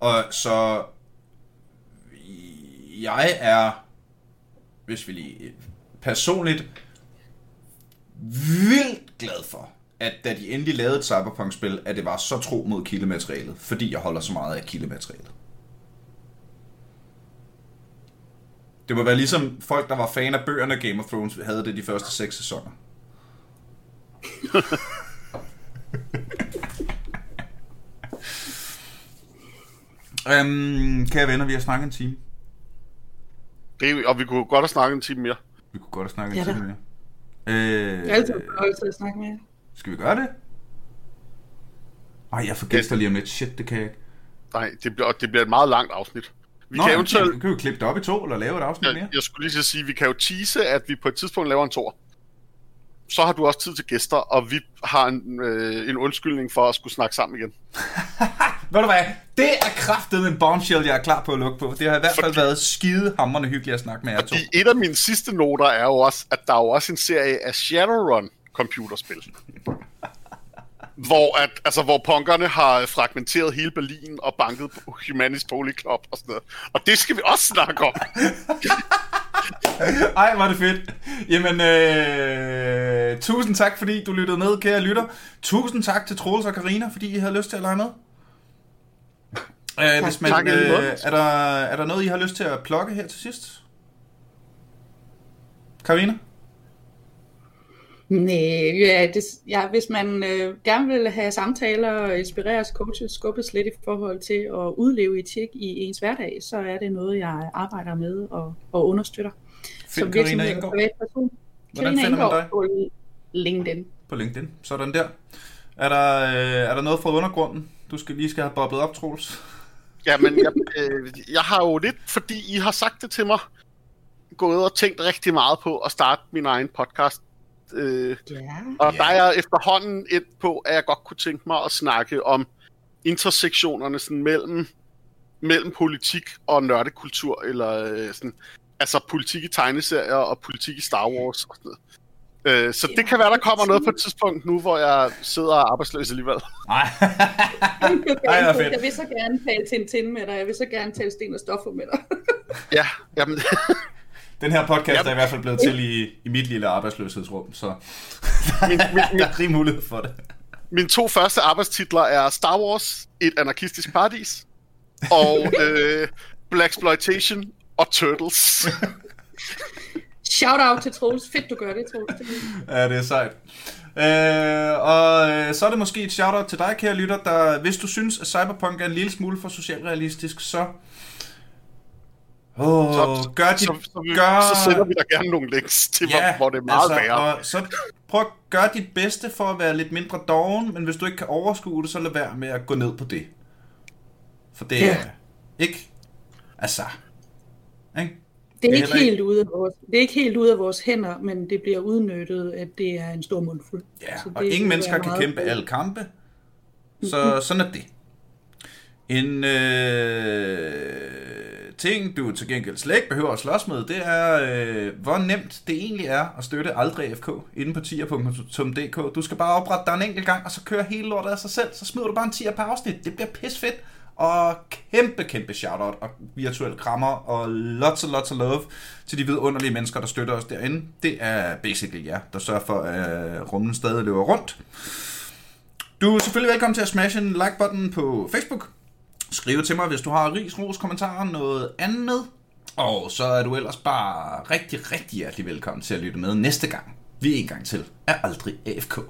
Og så jeg er, hvis vi lige personligt, vildt glad for, at da de endelig lavede et Cyberpunk-spil, at det var så tro mod kildematerialet, fordi jeg holder så meget af kildematerialet. Det må være ligesom folk, der var fan af bøgerne af Game of Thrones, havde det de første seks sæsoner. øhm, kære venner, vi har snakket en time. Det, og vi kunne godt have snakket en time mere. Vi kunne godt have snakket en Ja da. time mere. Øh, Jeg er altid fornøjelse at snakke med jer. skal vi gøre det? Ej, jeg får gæster lige om lidt. Shit, det kan jeg ikke. Nej, det bliver, det bliver et meget langt afsnit. Vi Nå, kan eventuelt... kan vi jo klippe det op i to, eller lave et afsnit mere. Jeg, jeg skulle lige til at sige, at vi kan jo tease, at vi på et tidspunkt laver en tor. Så har du også tid til gæster, og vi har en, øh, en undskyldning for at skulle snakke sammen igen. Ved du hvad? Det er kraftet en bombshell, jeg er klar på at lukke på. Det har i hvert fald Fordi- været skide hammerende hyggeligt at snakke med jer to. Fordi et af mine sidste noter er jo også, at der er jo også en serie af Shadowrun computerspil. Hvor, at, altså, hvor punkerne har fragmenteret hele Berlin og banket på Humanis Poly Club og sådan noget. Og det skal vi også snakke om. Ej, var det fedt. Jamen, øh, tusind tak, fordi du lyttede med, kære lytter. Tusind tak til Troels og Karina, fordi I havde lyst til at lege med. Øh, hvis man, Tak øh, er, der, er der noget, I har lyst til at plukke her til sidst? Karina? Nej, ja, det, ja, hvis man øh, gerne vil have samtaler og inspireres, coaches, skubbes lidt i forhold til at udleve etik i ens hverdag, så er det noget, jeg arbejder med og, og understøtter. Find Karina virksomhed og Indgaard. Hvordan Karina finder man Indgaard dig? på LinkedIn. på LinkedIn. Sådan der. Er der, øh, er der noget fra undergrunden, du skal lige skal have boblet op, Troels? Jamen, jeg, øh, jeg har jo lidt, fordi I har sagt det til mig, gået og tænkt rigtig meget på at starte min egen podcast. Øh, Ja. og Ja. der er efterhånden et på, at jeg godt kunne tænke mig at snakke om intersektionerne sådan mellem, mellem politik og nørdekultur, eller øh, sådan, altså politik i tegneserier og politik i Star Wars og sådan noget. Øh, så det kan være, der kommer noget på et tidspunkt nu, hvor jeg sidder og er arbejdsløs alligevel. Nej. Jeg vil, Ej, hvor gerne, fedt. jeg vil så gerne tale Tintin med dig. Jeg vil så gerne tale Sten og Stoffer med dig. Ja, jamen, Den her podcast Jamen. er i hvert fald blevet til i, i mit lille arbejdsløshedsrum, så... min, min, Der er rig mulighed for det. mine to første arbejdstitler er Star Wars, et anarkistisk paradis, og øh, Black Exploitation og Turtles. Shout out til Troels. Fedt, du gør det, Troels. Det Ja, det er sejt. Øh, og øh, så er det måske et shout-out til dig, kære lytter, der, hvis du synes, at Cyberpunk er en lille smule for socialrealistisk, så... Åh, Så- gør dit, så, så, vi, gør... så sender vi dig gerne nogle links til, ja, hvor, hvor det er meget altså, værre. Og så prøv at gøre dit bedste for at være lidt mindre doven, men hvis du ikke kan overskue det, så lad være med at gå ned på det. For det Ja. er ikke... Altså... Ikke? Det er Det er ikke heller ikke- helt ude af vores, det er ikke helt ude af vores hænder, men det bliver udnyttet, at det er en stor mundfuld. Ja, Så og det ingen vil mennesker kan kæmpe alle kampe. Så sådan er det. En øh, ting, du til gengæld slet ikke behøver at slås med, det er, øh, hvor nemt det egentlig er at støtte Aldrig FK inde på tier.dk. Du skal bare oprette dig en enkelt gang, og så kører hele lortet af sig selv. Så smider du bare en tier per afsnit. Det bliver pis fedt. Og kæmpe, kæmpe shoutout og virtuelle krammer og lots and lots of love til de vidunderlige mennesker, der støtter os derinde. Det er basically jer, der sørger for, at rummen stadig løber rundt. Du er selvfølgelig velkommen til at smash en like-button på Facebook. Skriv til mig, hvis du har ris, ros, kommentarer, noget andet. Og så er du ellers bare rigtig, rigtig hjertelig velkommen til at lytte med næste gang. Vi en gang til er aldrig AFK.